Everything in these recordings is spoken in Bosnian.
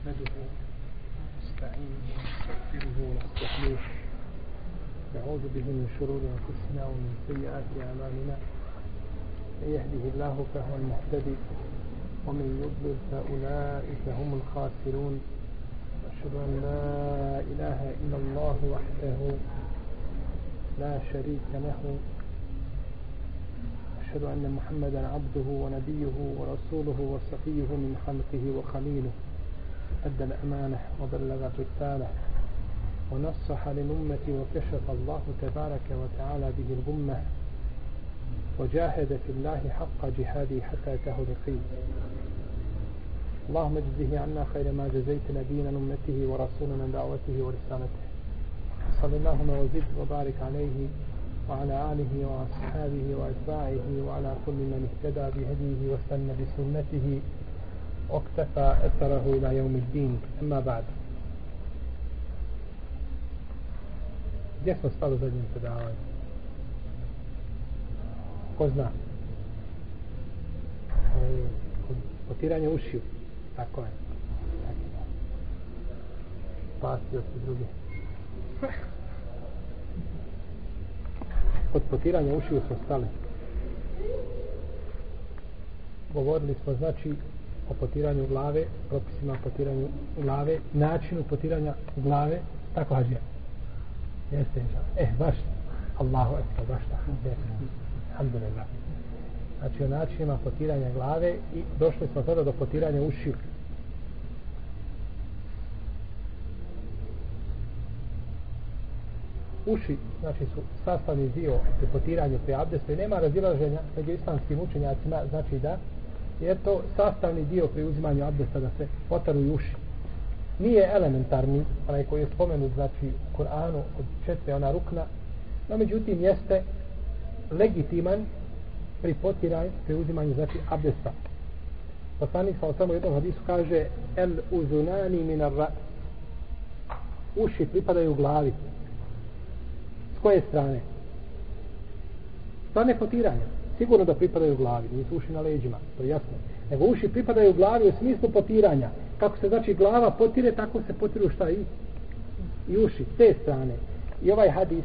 نحمده نستعينه ونستغفره ونستحليه نعوذ به من شرور أنفسنا ومن سيئات أعمالنا. من يهده الله فهو المهتدي ومن يضلل فأولئك هم الخاسرون. أشهد أن لا إله إلا الله وحده لا شريك له. أشهد أن محمدا عبده ونبيه ورسوله وصفيه من خلقه وخليله. أدى الأمانة وبلغ الرسالة ونصح للأمة وكشف الله تبارك وتعالى به الغمة وجاهد في الله حق جهاده حتى أتاه اليقين. اللهم اجزه عنا خير ما جزيت نبينا أمته ورسولنا دعوته ورسالته. صلى اللهم وزد وبارك عليه وعلى آله وأصحابه وأتباعه وعلى كل من اهتدى بهديه واستنى بسنته واقتفى أثره إلى يوم الدين أما بعد Gdje smo stali u zadnjem predavanju? Ko zna? Potiranje ušiju. Tako je. Spasio se drugi. Kod potiranja ušiju smo stali. Govorili smo znači o potiranju glave, propisima o potiranju glave, načinu potiranja glave, tako hađija. Jeste, eh, baš, Allahu ekber, baš tako. Alhamdulillah. Znači o načinima potiranja glave i došli smo sada do potiranja ušiju. uši znači su sastavni dio pri potiranju pri abdestu i nema razilaženja među islamskim učenjacima znači da jer to sastavni dio pri uzimanju abdesta da se potaruju uši nije elementarni onaj koji je spomenut znači u Koranu od četve ona rukna no međutim jeste legitiman pri potiranju pri uzimanju znači abdesta poslanik sa osam u jednom hadisu kaže el uzunani minar ra uši pripadaju glavi S koje strane? Strane potiranja. Sigurno da pripadaju glavi, nisu uši na leđima, to je jasno. Nego uši pripadaju glavi u smislu potiranja. Kako se znači glava potire, tako se potiru šta i? I uši, te strane. I ovaj hadis e,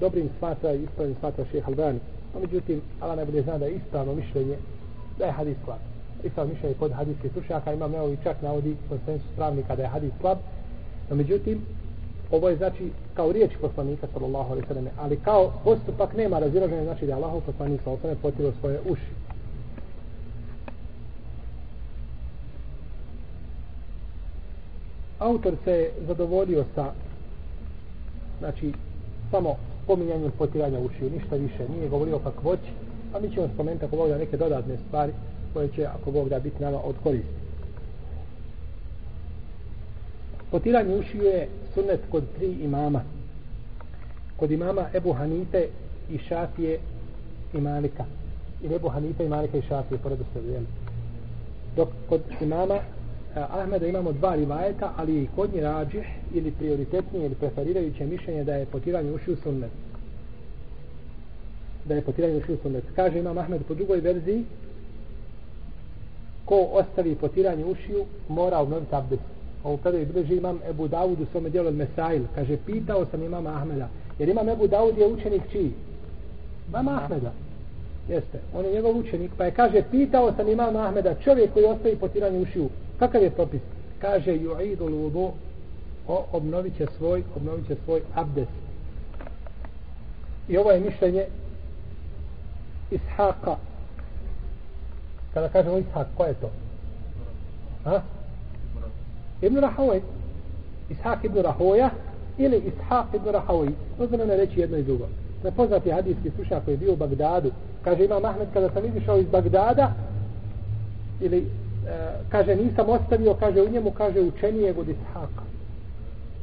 dobrim smatra i ispravim smatra šeha Albani. No, međutim, Allah najbolje zna da je ispravno mišljenje da je hadis slab. Ispravno mišljenje kod hadijskih slušaka imam i čak navodi konsensus pravnika da je hadis slab. No, međutim, ovo je znači kao riječ poslanika sallallahu alejhi ve selleme ali kao postupak nema razilaženja znači da je Allahov poslanik sallallahu alejhi ve selleme svoje uši autor se zadovoljio sa znači samo spominjanjem potiranja ušiju, ništa više nije govorio o kakvoći, a mi ćemo spomenuti ako Bog da neke dodatne stvari koje će ako Bog da biti nama od koristi. Potiranje ušiju je sunnet kod tri imama. Kod imama Ebu Hanife i Šafije i Malika. I Ebu Hanife i Malika i Šafije, pored ostavljeni. Dok kod imama e, Ahmeda imamo dva rivajeta, ali i kod nje rađih ili prioritetnije ili preferirajuće mišljenje da je potiranje ušiju sunnet. Da je potiranje ušiju sunnet. Kaže imam Ahmed po drugoj verziji ko ostavi potiranje ušiju mora obnoviti abdest ovo kada je bliži imam Ebu Dawud u svome dijelu Mesail, kaže, pitao sam imama Ahmeda, jer imam Ebu Dawud je učenik čiji? Mama Ahmeda. Jeste, on je njegov učenik, pa je, kaže, pitao sam imama Ahmeda, čovjek koji ostaje potiranje ušiju, kakav je propis? Kaže, ju'idu ludu, o, obnovit će svoj, obnovit će svoj abdes. I ovo je mišljenje Ishaqa. Kada kažemo Ishaq, ko je to? Ha? Ibn Rahoj. Ishak ibn Rahoja ili Ishak ibn Rahoj. Dozvoljeno je reći jedno i drugo. Na poznati hadijski slušak koji je bio u Bagdadu, kaže Imam Ahmed kada sam izišao iz Bagdada, ili e, kaže nisam ostavio, kaže u njemu, kaže učenije od Ishaka.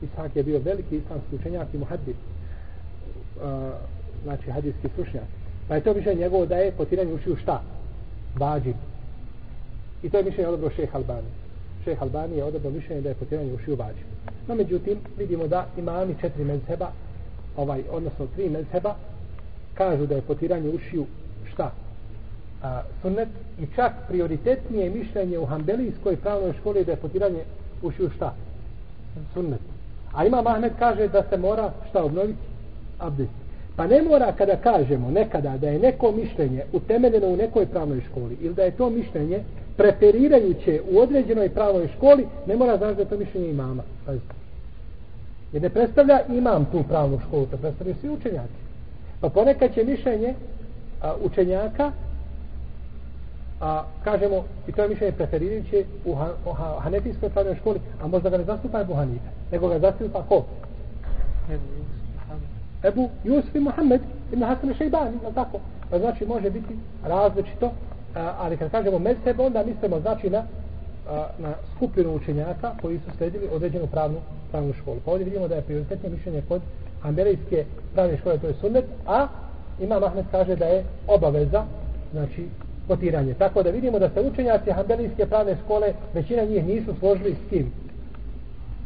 Ishak je bio veliki islamski učenjak i muhaddis. E, znači hadijski slušnjak. Pa je to više njegovo da je potiranje učio šta? Bađi. I to je mišljenje odobro šeha Albani šeh Albani je odabrao mišljenje da je potiranje ušiju vađi. No međutim, vidimo da imami četiri mezheba, ovaj, odnosno tri mezheba, kažu da je potiranje ušiju šta? a, sunnet i čak prioritetnije mišljenje u Hanbelijskoj pravnoj školi da je potiranje ušiju šta? Sunnet. A ima Mahmed kaže da se mora šta obnoviti? Abdest. Pa ne mora kada kažemo nekada da je neko mišljenje utemeljeno u nekoj pravnoj školi ili da je to mišljenje preferirajuće u određenoj pravnoj školi, ne mora znači da je to mišljenje imama. Pazite. Jer ne predstavlja imam tu pravnu školu, to predstavljaju svi učenjaci. Pa ponekad će mišljenje a, učenjaka a kažemo i to je mišljenje preferirajuće u, ha, u ha, hanefijskoj pravnoj školi a možda ga ne zastupa je Buhanita, nego ga zastupa ko? Ebu Jusuf i Muhammed ibn Hasan i Šeibani je tako? pa znači može biti različito a, ali kad kažemo mezheb onda mislimo znači na a, na skupinu učenjaka koji su sledili određenu pravnu pravnu školu pa ovdje vidimo da je prioritetno mišljenje kod Hanbelijske pravne škole to je sunnet a ima Mahmed kaže da je obaveza znači potiranje. Tako da vidimo da se učenjaci Hanbelijske pravne škole, većina njih nisu složili s kim?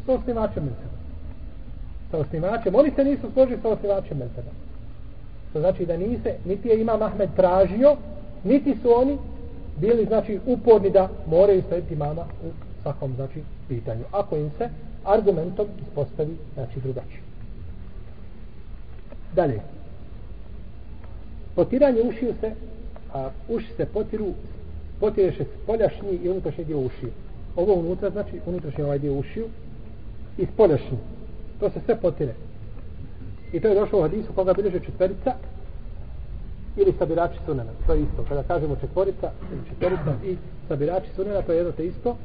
S osnivačem Mezheba. Sa osnivačem. Oni se nisu složili sa osnivačem Mezheba. To znači da nise, niti je Imam Ahmed tražio, niti su oni bili znači uporni da moraju slediti mama u svakom znači pitanju. Ako im se argumentom ispostavi znači drugačije. Dalje. Potiranje ušiju se a uši se potiru potire se spoljašnji i unutrašnji dio ušiju ovo unutra znači unutrašnji ovaj dio ušiju i spoljašnji to se sve potire. I to je došlo u hadisu koga bilježe četverica ili sabirači sunena. To je isto. Kada kažemo četvorica ili četvorica i sabirači sunena to je jedno te isto.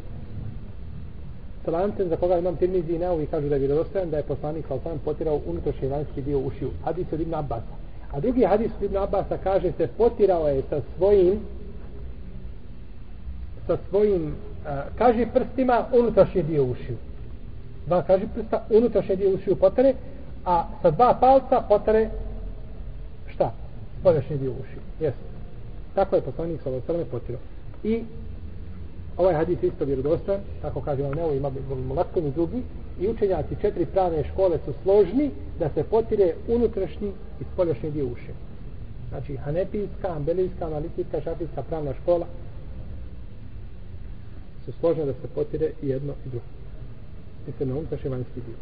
Salancem za koga imam tirmizi i neovi kažu da je vjerodostojan da je poslanik kao potirao unutrašnji vanjski dio ušiju. Hadis od Ibn Abbasa. A drugi hadis Ibn Abasa kaže se potirao je sa svojim sa svojim uh, kaže prstima unutrašnji dio ušiju. Dva kaže prsta unutrašnje dio ušiju potare, a sa dva palca potare šta? Spoljašnji dio ušiju. Jesu. Tako je poslanik sa ovoj potirao. I ovaj hadis isto vjerodostan, tako kaže vam nevo, ima mulakom i drugi, i učenjaci četiri pravne škole su složni da se potire unutrašnji i spoljašnji dio ušiju. Znači, hanepijska, ambelijska, analitijska, šafijska pravna škola su složne da se potire i jedno i drugo. Mislim na unutrašnji vanjski dio.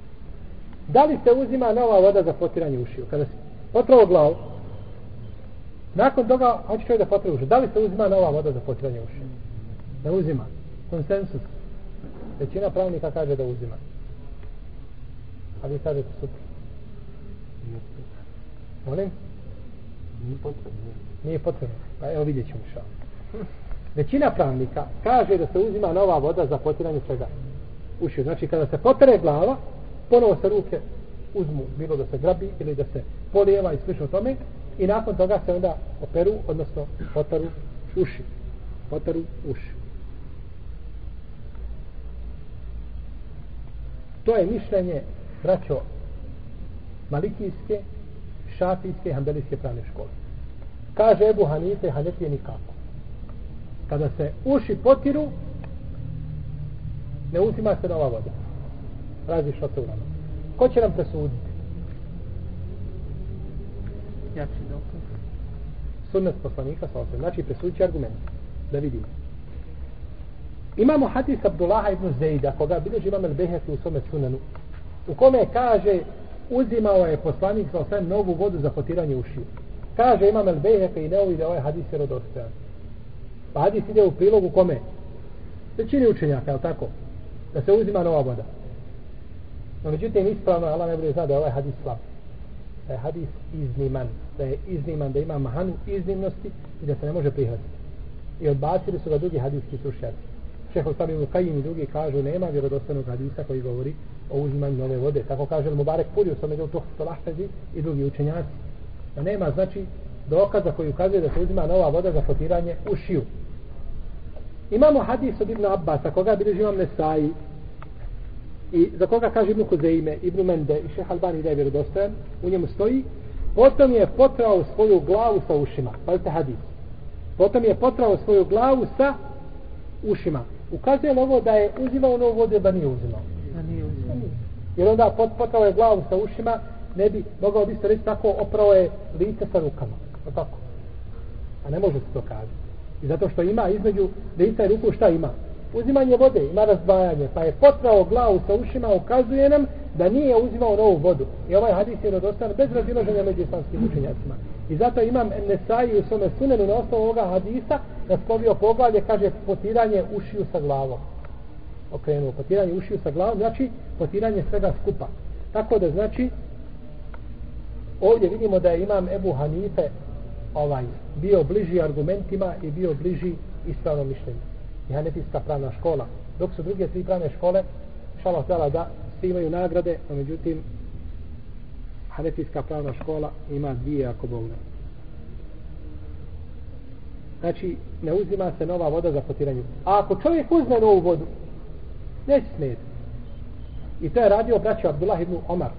Da li se uzima nova voda za potiranje ušiju? Kada se potrao glavu, nakon toga, hoće čovjek da potire ušiju. Da li se uzima nova voda za potiranje ušiju? Ne uzima. Konsensus. Većina pravnika kaže da uzima. A vi kažete sutra. Molim? Nije potrebno. Nije potrebno. Pa evo vidjet ćemo šal. Većina pravnika kaže da se uzima nova voda za potiranje čega? Ušiju. Znači kada se potere glava, ponovo se ruke uzmu, bilo da se grabi ili da se polijeva i slično tome i nakon toga se onda operu, odnosno potaru uši. Potaru uši. To je mišljenje braćo malikijske, šafijske hambelijske pravne škole. Kaže Ebu Hanife, Hanefije nikako. Kada se uši potiru, ne uzima se nova voda. Razi što se urano. Ko će nam presuditi? Ja ću dokaz. Sunnet poslanika sa. Znači, presudit argument. Da vidimo. Imamo hadis Abdullaha ibn Zejda, koga bilježi imam el-Beheki u svome sunanu u kome kaže uzimao je poslanik sa osvijem novu vodu za potiranje ušiju. Kaže imam el Bejhefe i ne uvide ovaj hadis je rodostojan. Pa hadis ide u prilogu kome? Većini učenjaka, je tako? Da se uzima nova voda. No, međutim, ispravno, Allah ne bude zna da je ovaj hadis slab. Da je hadis izniman. Da je izniman, da ima mahanu iznimnosti i da se ne može prihvatiti. I odbacili su ga drugi hadijski stručnjaci. Šeho Sami Mukajim i drugi kažu nema vjerodostanog hadisa koji govori o uzimanju nove vode. Tako kaže Mubarek Puri u svome delu Tuhfu Lahfezi i drugi učenjaci. Da nema znači dokaza koji ukazuje da se uzima nova voda za potiranje u šiju. Imamo hadis od Ibn Abbasa koga bilježi imam Nesai i za koga kaže Ibn Kuzeime, Ibn Mende i Šeha Albani da je vjerodostojan. U njemu stoji potom je potrao svoju glavu sa ušima. Pazite hadis. Potom je potrao svoju glavu sa ušima ukazuje na ovo da je uzimao novu vodu da nije uzimao. Da nije uzimao. Jer onda potpotao je glavu sa ušima, ne bi mogao bi se reći tako oprao je lice sa rukama. O tako. A ne može se to kazati. I zato što ima između lica i ruku šta ima? Uzimanje vode, ima razdvajanje, pa je potrao glavu sa ušima, ukazuje nam da nije uzimao novu vodu. I ovaj hadis je rodostan bez razilaženja među islamskim učenjacima. I zato imam Nesai u svome sunenu na osnovu ovoga hadisa naslovio poglavlje, kaže potiranje ušiju sa glavom. Okrenuo, potiranje ušiju sa glavom, znači potiranje svega skupa. Tako da znači, ovdje vidimo da je imam Ebu Hanife ovaj, bio bliži argumentima i bio bliži ispravnom mišljenju. I Hanefijska pravna škola. Dok su druge tri pravne škole, šala htjela da svi imaju nagrade, no međutim, Hanefijska pravna škola ima dvije ako Bog ne. Znači, ne uzima se nova voda za potiranje. A ako čovjek uzme novu vodu, neće smijeti. I to je radio braći Abdullah ibn Omar.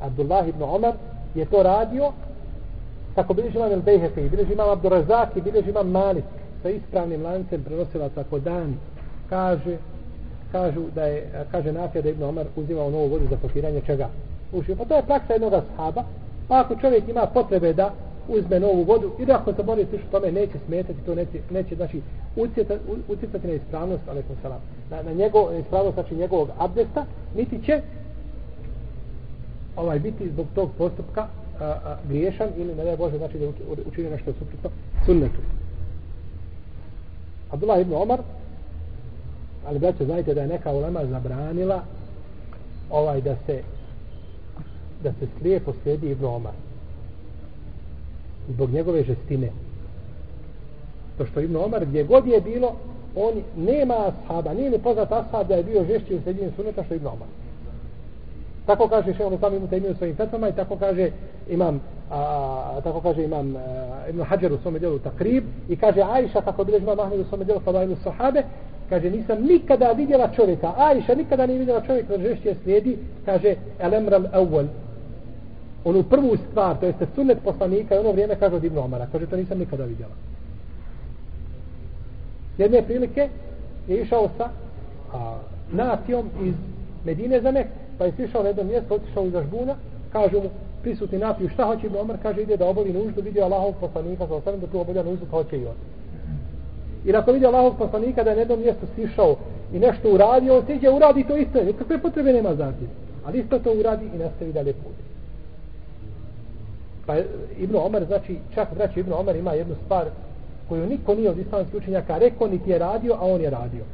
Abdullah ibn Omar je to radio kako bilježi imam El-Bejhefe, bilježi imam Abdurazak i bilježi imam Malik sa ispravnim lancem prenosila tako dan kaže kažu da je kaže Nafija da Ibn Omar uzimao novu vodu za potiranje čega? Ušio. Pa to je praksa jednog sahaba. Pa ako čovjek ima potrebe da uzme novu vodu i da ako se bori što tome neće smetati, to neće, neće znači utjecati na ispravnost, alaikum salam, na, na njegov, na ispravnost, znači njegovog abdesta, niti će ovaj biti zbog tog postupka a, a, griješan ili ne da Bože znači da učinio nešto suprotno sunnetu. Abdullah ibn Omar ali braće znajte da je neka ulema zabranila ovaj da se da se slijepo slijedi Ibn Omar. Zbog njegove žestine. To što Ibn Omar gdje god je bilo on nema ashaba nije ni poznat ashab da je bio žešći u sredini suneta što Ibn Omar tako kaže Al-Islam Ibn imate u svojim fetvama i tako kaže imam a, tako kaže imam a, Ibn Hajar u svome djelu Takrib i kaže Ajša kako bilježi imam Ahmed u svome djelu Fadailu Sahabe kaže nisam nikada vidjela čovjeka. Ajša nikada nije vidjela čovjeka da žešće slijedi kaže Elemral Awal onu prvu stvar to jeste sunnet poslanika i ono vrijeme kaže od Ibn Omara. Kaže to nisam nikada vidjela. Jedne prilike je išao sa a, nacijom iz Medine za Meku pa je sišao na jedno mjesto otišao iz Ažbuna kaže mu prisutni napiju šta hoće Ibn Omar kaže ide da obavi nuždu vidio Allahov poslanika sa osanem da tu obavlja nuždu pa hoće i on I nakon vidi Allahov poslanika da je na jednom mjestu sišao i nešto uradio, on siđe uradi to isto. Nikakve potrebe nema zatim. Ali isto to uradi i nastavi dalje put. Pa Ibn Omar, znači, čak braći Ibn Omar ima jednu stvar koju niko nije od islamskih učenjaka rekao, niti je radio, a on je radio.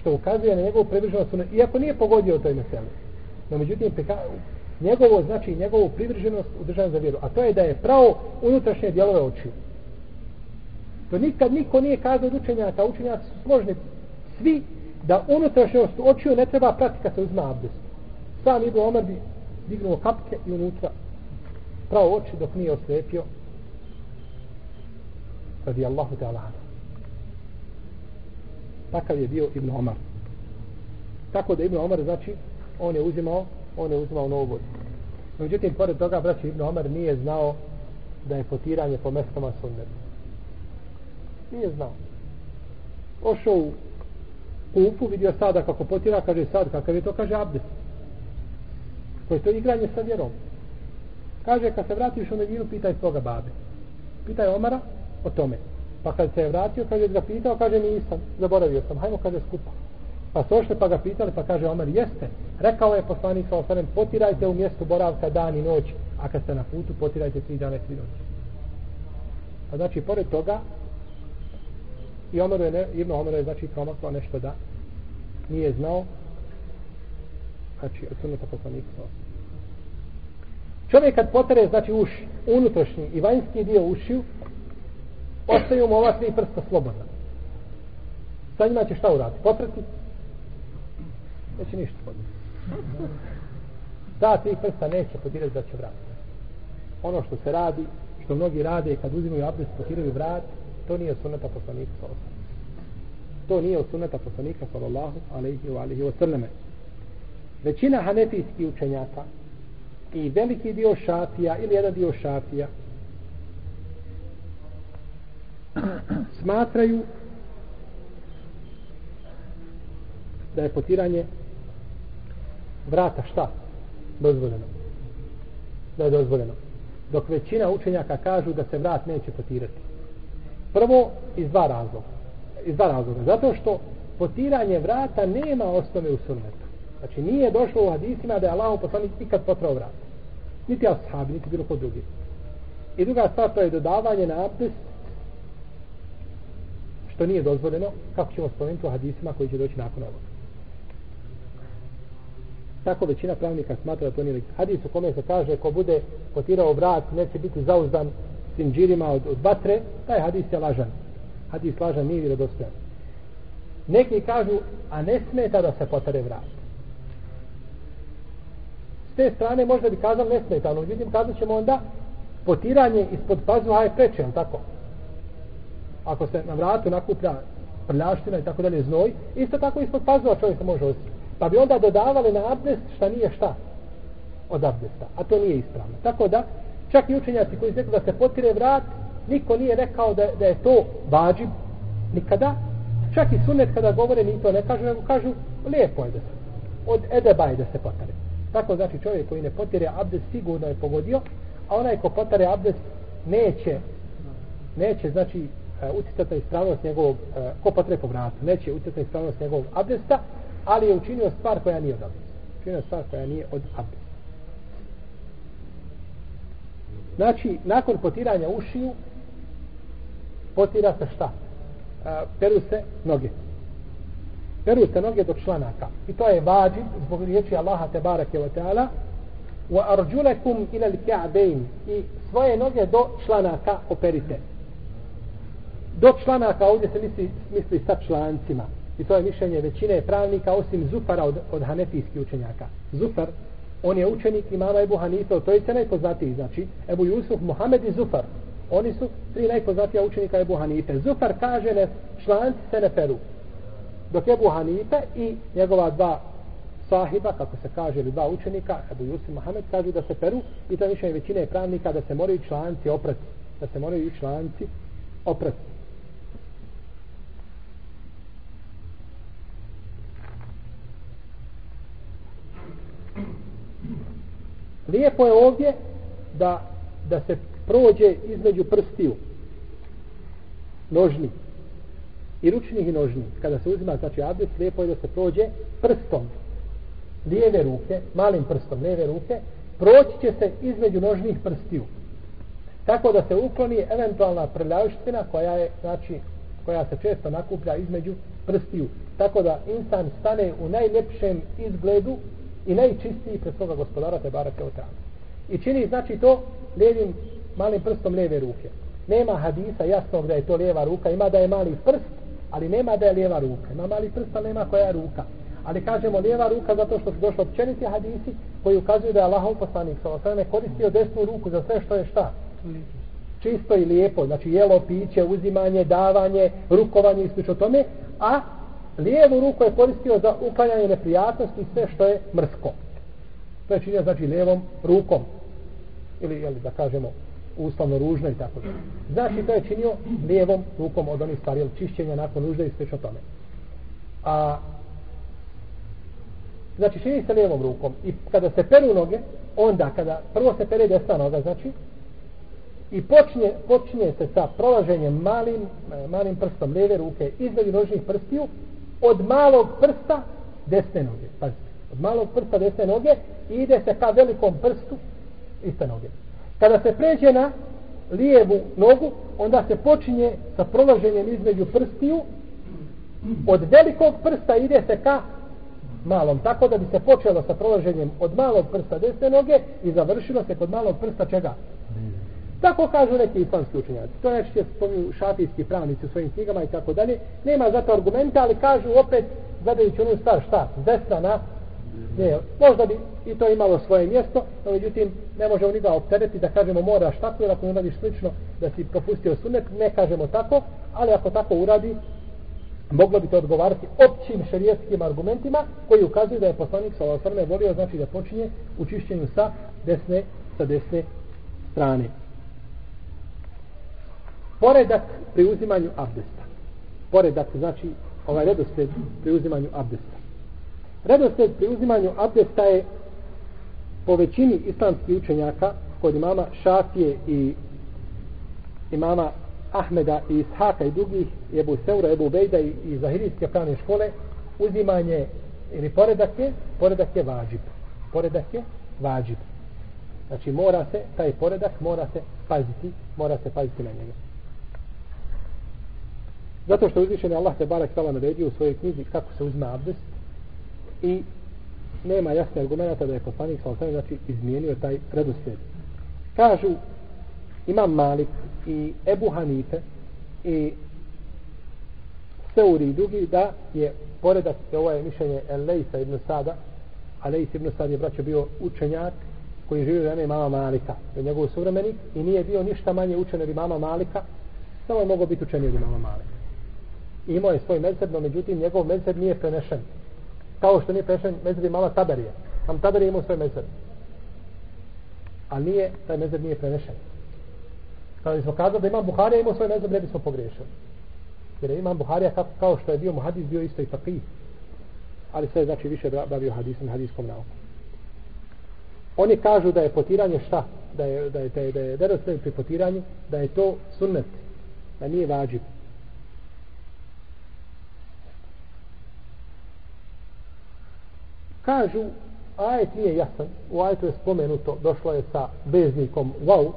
Što ukazuje na njegovu privrženost, iako nije pogodio toj meseli. No, međutim, njegovo, znači, njegovu privrženost u državu za vjeru. A to je da je pravo unutrašnje dijelove očiju. To nikad niko nije kazao od učenjaka, učenjaci su složni svi da unutrašnjost očiju ne treba pratiti kad se uzma abdest. Sam Ibn Omar bi dignuo kapke i unutra pravo oči dok nije oslepio radi Allahu te Allah. Takav je bio Ibn Omar. Tako da Ibn Omar znači on je uzimao on je uzimao novu vodu. Međutim, pored toga, braći Ibn Omar nije znao da je potiranje po mestama sunnet. Nije znao. Ošao u kupu, vidio sada kako potira, kaže sad, kakav je to, kaže abdest. Koje to igranje sa vjerom. Kaže, kad se vratiš u Medinu, pitaj svoga babe. Pitaj Omara o tome. Pa kad se je vratio, kaže, ga pitao, kaže, nisam, zaboravio sam, hajmo, kaže, skupa. Pa su ošli, pa ga pitali, pa kaže, Omer, jeste. Rekao je poslanik sa osanem, potirajte u mjestu boravka dan i noć, a kad ste na putu, potirajte tri dana i tri noći. Pa znači, pored toga, I Omer je, ne, Ibn Omer je znači promaklo nešto da nije znao znači od sunneta poslanika čovjek kad potere znači uši unutrašnji i vanjski dio ušiju ostaju mu ova tri prsta slobodna sa njima će šta uraditi potrati neće ništa podnijeti. Ta tri prsta neće podirati da će vratiti ono što se radi što mnogi rade kad uzimaju abdest potiraju vrat to nije sunneta poslanika sallallahu to nije sunneta poslanika sallallahu alejhi ve alaihi wa selleme većina hanefijskih učenjaka i veliki dio šafija ili jedan dio šafija smatraju da je potiranje vrata šta dozvoljeno da je dozvoljeno dok većina učenjaka kažu da se vrat neće potirati Prvo, iz dva razloga. Iz dva razloga. Zato što potiranje vrata nema osnove u sunnetu. Znači, nije došlo u hadisima da je Allah poslanik ikad potrao vrat. Niti ashabi, niti bilo ko drugi. I druga stvar, to je dodavanje na abdest, što nije dozvoljeno, kako ćemo spomenuti u hadisima koji će doći nakon ovoga. Tako većina pravnika smatra da to nije hadis u kome se kaže ko bude potirao vrat neće biti zauzdan sinđirima od, od batre, taj hadis je lažan. Hadis lažan nije vjerodostojan. Neki kažu, a ne smeta da se potare vrat. S te strane možda bi kazali ne smeta, ali vidim kazat ćemo onda potiranje ispod pazuha je preče, tako? Ako se na vratu nakuplja prljaština i tako dalje znoj, isto tako ispod pazuha čovjek se može osjećati. Pa bi onda dodavali na abdest šta nije šta od abdesta. A to nije ispravno. Tako da, čak i učenjaci koji su da se potire vrat, niko nije rekao da, da je to vađib nikada. Čak i sunet kada govore ni to ne kažu, nego kažu lijepo je da se od edeba je da se potare. Tako znači čovjek koji ne potire abdest sigurno je pogodio, a onaj ko potare abdest neće neće znači e, uticati na ispravnost njegovog e, ko potre po vratu, neće uticati na ispravnost njegovog abdesta, ali je učinio stvar koja nije od abdesta. Učinio stvar koja nije od abdesta. Znači, nakon potiranja ušiju, potira se šta? E, peru se noge. Peru se noge do članaka. I to je vađi zbog riječi Allaha te barake wa ta'ala wa arđulekum ilal al-ka'bayn i svoje noge do članaka operite. Do članaka ovdje se misli, misli sa člancima I to je mišljenje većine pravnika osim Zufara od, od hanefijskih učenjaka. Zufar, on je učenik imama Ebu Hanife, to je najpoznatiji, znači Ebu Jusuf, Mohamed i Zufar. Oni su tri najpoznatija učenika Ebu Hanife. Zufar kaže ne, članci se ne peru. Dok Ebu Hanife i njegova dva sahiba, kako se kaže, ili dva učenika, Ebu Jusuf i Mohamed, kažu da se peru i to je mišljenje većine pravnika da se moraju članci oprati. Da se moraju članci oprati. Lijepo je ovdje da, da se prođe između prstiju nožni i ručnih i nožni. Kada se uzima znači abdest, lijepo je da se prođe prstom lijeve ruke, malim prstom lijeve ruke, proći će se između nožnih prstiju. Tako da se ukloni eventualna prljavština koja je, znači, koja se često nakuplja između prstiju. Tako da insan stane u najljepšem izgledu i najčistiji pred svoga gospodara te barake o tamo. I čini znači to lijevim malim prstom lijeve ruke. Nema hadisa jasnog da je to lijeva ruka, ima da je mali prst, ali nema da je lijeva ruka. Ima mali prst, ali nema koja je ruka. Ali kažemo lijeva ruka zato što su došli općeniti hadisi koji ukazuju da je Allahov poslanik sa osvrame koristio desnu ruku za sve što je šta? Čisto i lijepo, znači jelo, piće, uzimanje, davanje, rukovanje i slično tome, a lijevu ruku je koristio za uklanjanje neprijatnosti sve što je mrsko. To je činio znači lijevom rukom. Ili, jel, da kažemo, uslovno ružno i tako da. Znači, to je činio lijevom rukom od onih stvari, čišćenja nakon nužde i sve tome. A, znači, čini se lijevom rukom. I kada se peru noge, onda, kada prvo se pere desna noga, znači, i počne, počinje se sa prolaženjem malim, malim prstom lijeve ruke između nožnih prstiju, od malog prsta desne noge. Pazite, od malog prsta desne noge i ide se ka velikom prstu iste noge. Kada se pređe na lijevu nogu, onda se počinje sa prolaženjem između prstiju. Od velikog prsta ide se ka malom. Tako da bi se počelo sa prolaženjem od malog prsta desne noge i završilo se kod malog prsta čega? Tako kažu neki islamski učenjaci. To je što spomnju šafijski pravnici u svojim knjigama i tako dalje. Nema za to argumenta, ali kažu opet, gledajući onu stvar, šta? Desna na Ne, možda bi i to imalo svoje mjesto, no međutim ne možemo ni da optereti da kažemo moraš tako ili ako ne uradiš slično da si propustio sunet, ne kažemo tako, ali ako tako uradi, moglo bi to odgovarati općim šerijetskim argumentima koji ukazuju da je poslanik sa osrme volio znači da počinje u čišćenju sa desne, sa desne strane poredak pri uzimanju abdesta. Poredak znači ovaj redosled pri uzimanju abdesta. Redosled pri uzimanju abdesta je po većini islamskih učenjaka kod imama Šafije i imama Ahmeda i Ishaka i drugih, i Ebu Seura, Ebu Bejda i, i Zahirijske pravne škole, uzimanje ili poredak je, poredak je vađib. Poredak je vađib. Znači mora se, taj poredak mora se paziti, mora se paziti na njega. Zato što uzvišen je Allah te barak tala naredio u svojoj knjizi kako se uzme abdest i nema jasne argumenta da je poslanik sa osam znači izmijenio taj redosljed. Kažu Imam Malik i Ebu Hanife i Seuri i drugi da je poredak, ovo je mišljenje Elejsa ibn Sada, a Lejs ibn Sad je braćo bio učenjak koji živio vreme mama Malika, je njegov suvremenik i nije bio ništa manje učen od mama Malika, samo je mogao biti učeniji od mama Malika. I imao je svoj mezheb, no međutim njegov mezheb nije prenešen. Kao što nije prenešen mezheb i mama Taberije. Tam Taberije imao svoj mezheb. Ali nije, taj mezheb nije prenešen. Kada bismo kazali da imam Buharija imao svoj mezheb, ne bismo pogriješili. Jer je imam Buharija kao, kao što je bio muhadis, bio isto i faqih. Ali sve znači više bavio hadisom, hadiskom naukom. Oni kažu da je potiranje šta? Da je, da je, da je, da je, da je, da je pri potiranju, da je to sunnet. Da nije vađib. Kažu, ajet nije jasan. U ajetu je spomenuto, došlo je sa veznikom wow.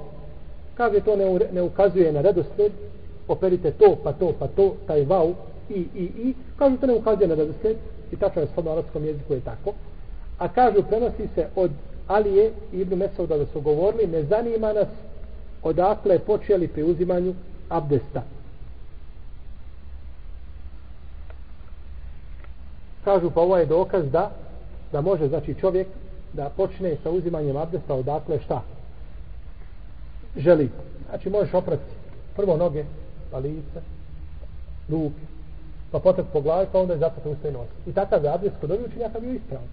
Kaže, to ne, ne ukazuje na redosled. Operite to, pa to, pa to, taj wow, i, i, i. Kažu, to ne ukazuje na redosled. I tačno je shodno arabskom jeziku je tako. A kažu, prenosi se od Alije i Ibnu Mesauda da su govorili, ne zanima nas odakle počeli pri uzimanju abdesta. Kažu pa ovo je dokaz da da može znači čovjek da počne sa uzimanjem abdesta odakle šta želi. Znači možeš oprati prvo noge, pa lice, ruke, pa potom po glavi, pa onda je zapati usta nos. I takav je abdest kod ovih učenjaka bio ispravan.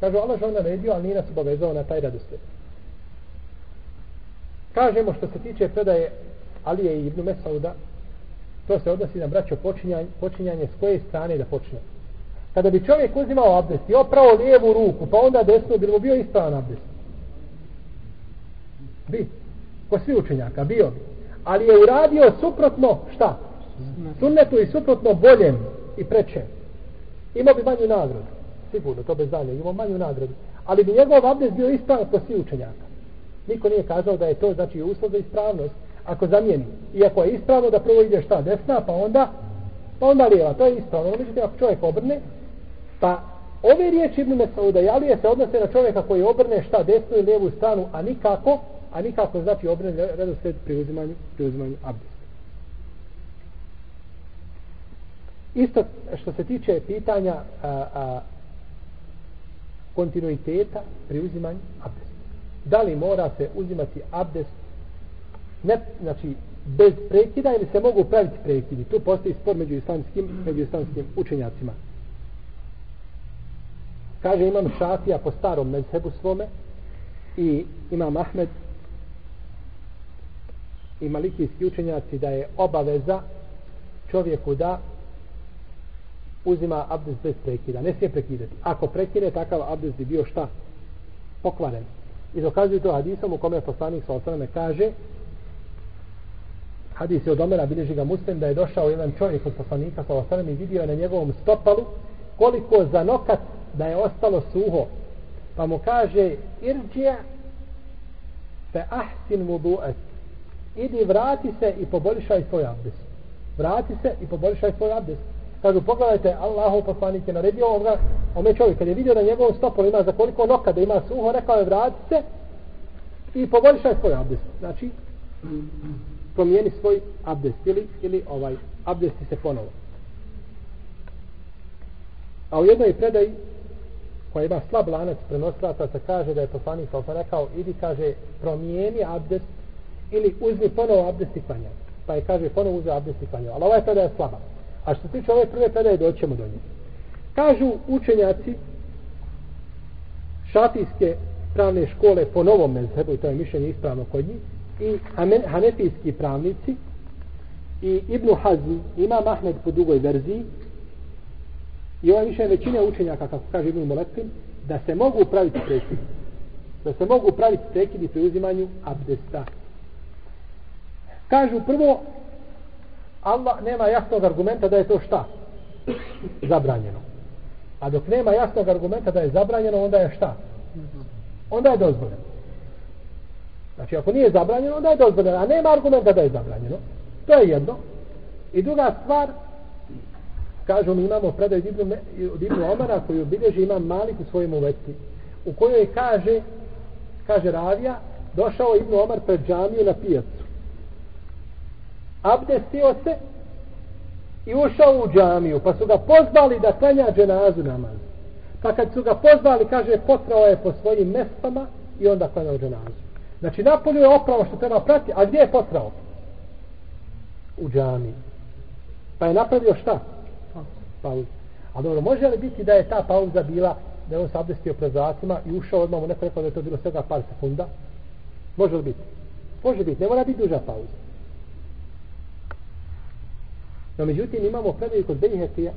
Kažu, Allah žao naredio, ali nije nas obavezao na taj radosljed. Kažemo što se tiče predaje Alije i Ibnu Mesauda, to se odnosi na braćo počinjanje, počinjanje s koje strane da počne. Kada bi čovjek uzimao abdest i opravo lijevu ruku, pa onda desnu, bi bio ispravan abdest? Bi. Ko svi učenjaka, bio bi. Ali je uradio suprotno, šta? Sunnetu i suprotno boljem i prečem. Imao bi manju nagradu sigurno, to bez dalje, imao manju nagradu. Ali bi njegov abdest bio ispravan po svi učenjaka. Niko nije kazao da je to znači uslov za ispravnost. Ako zamijeni, iako je ispravno da prvo ide šta desna, pa onda pa onda lijeva, to je ispravno. No, međutim, ako čovjek obrne, pa ove riječi Ibn Mesauda i Alije se odnose na čovjeka koji obrne šta desnu i lijevu stranu, a nikako, a nikako znači obrne redosled pri uzimanju, pri uzimanju abdesta. Isto što se tiče pitanja a, a, kontinuiteta pri uzimanju abdesta. Da li mora se uzimati abdest ne, znači, bez prekida ili se mogu praviti prekidi? Tu postoji spor među islamskim, među islamskim učenjacima. Kaže imam šafija po starom mezhebu svome i imam Ahmed i malikijski učenjaci da je obaveza čovjeku da uzima abdest bez prekida. Ne smije prekidati. Ako prekine, takav abdest bi bio šta? Pokvaren. I dokazuju to hadisom u kome poslanik sa osaname kaže hadis je od Omera, bilježi ga muslim, da je došao jedan čovjek od poslanika sa osaname i vidio je na njegovom stopalu koliko za nokat da je ostalo suho. Pa mu kaže irđija fe ahsin vudu'et idi vrati se i poboljšaj svoj abdest. Vrati se i poboljšaj svoj abdest. Kažu, pogledajte, Allahov poslanik je naredio ovoga, ome čovjek, kad je vidio da njegovom stopom ima za koliko noka da ima suho, rekao je vrati se i poboljšaj svoj abdest. Znači, promijeni svoj abdest ili, ili ovaj abdesti se ponovo. A u jednoj predaj koja ima slab lanac prenoslata se kaže da je poslanik sa rekao idi kaže promijeni abdest ili uzmi ponovo abdest i klanjaj. Pa je kaže ponovo uzmi abdest i klanjaj. Ali ova je je slaba. A što se tiče ove prve predaje, doćemo do nje. Kažu učenjaci šatijske pravne škole po novom mezhebu, to je mišljenje ispravno kod njih, i hanefijski pravnici, i Ibn Hazmi, ima Mahmed po drugoj verziji, i ovo je više većine učenjaka, kako kaže Ibn Molekin, da se mogu praviti prekidi. Da se mogu praviti prekidi pri uzimanju abdesta. Kažu prvo, Allah nema jasnog argumenta da je to šta? Zabranjeno. A dok nema jasnog argumenta da je zabranjeno, onda je šta? Onda je dozvoljeno. Znači, ako nije zabranjeno, onda je dozvoljeno. A nema argumenta da je zabranjeno. To je jedno. I druga stvar, kažu mi imamo predaj od Ibnu, od Ibnu Omara koji obilježi imam Malik u svojemu veci. u kojoj kaže kaže Ravija došao Ibnu Omar pred džamiju na pijacu. Abdestio se i ušao u džamiju pa su ga pozvali da klanja dženazu namaz. Pa kad su ga pozvali kaže potrao je po svojim mestama i onda klanjao dženazu. Znači napolju je opravo što treba prati a gdje je potrao? U džamiji. Pa je napravio šta? Pauzu. A dobro, može li biti da je ta pauza bila da je on se abdestio pred vratima i ušao odmah mu neko rekao da je to bilo svega par sekunda? Može li biti? Može biti, ne mora biti duža pauza. No međutim imamo predaju kod Benihekija,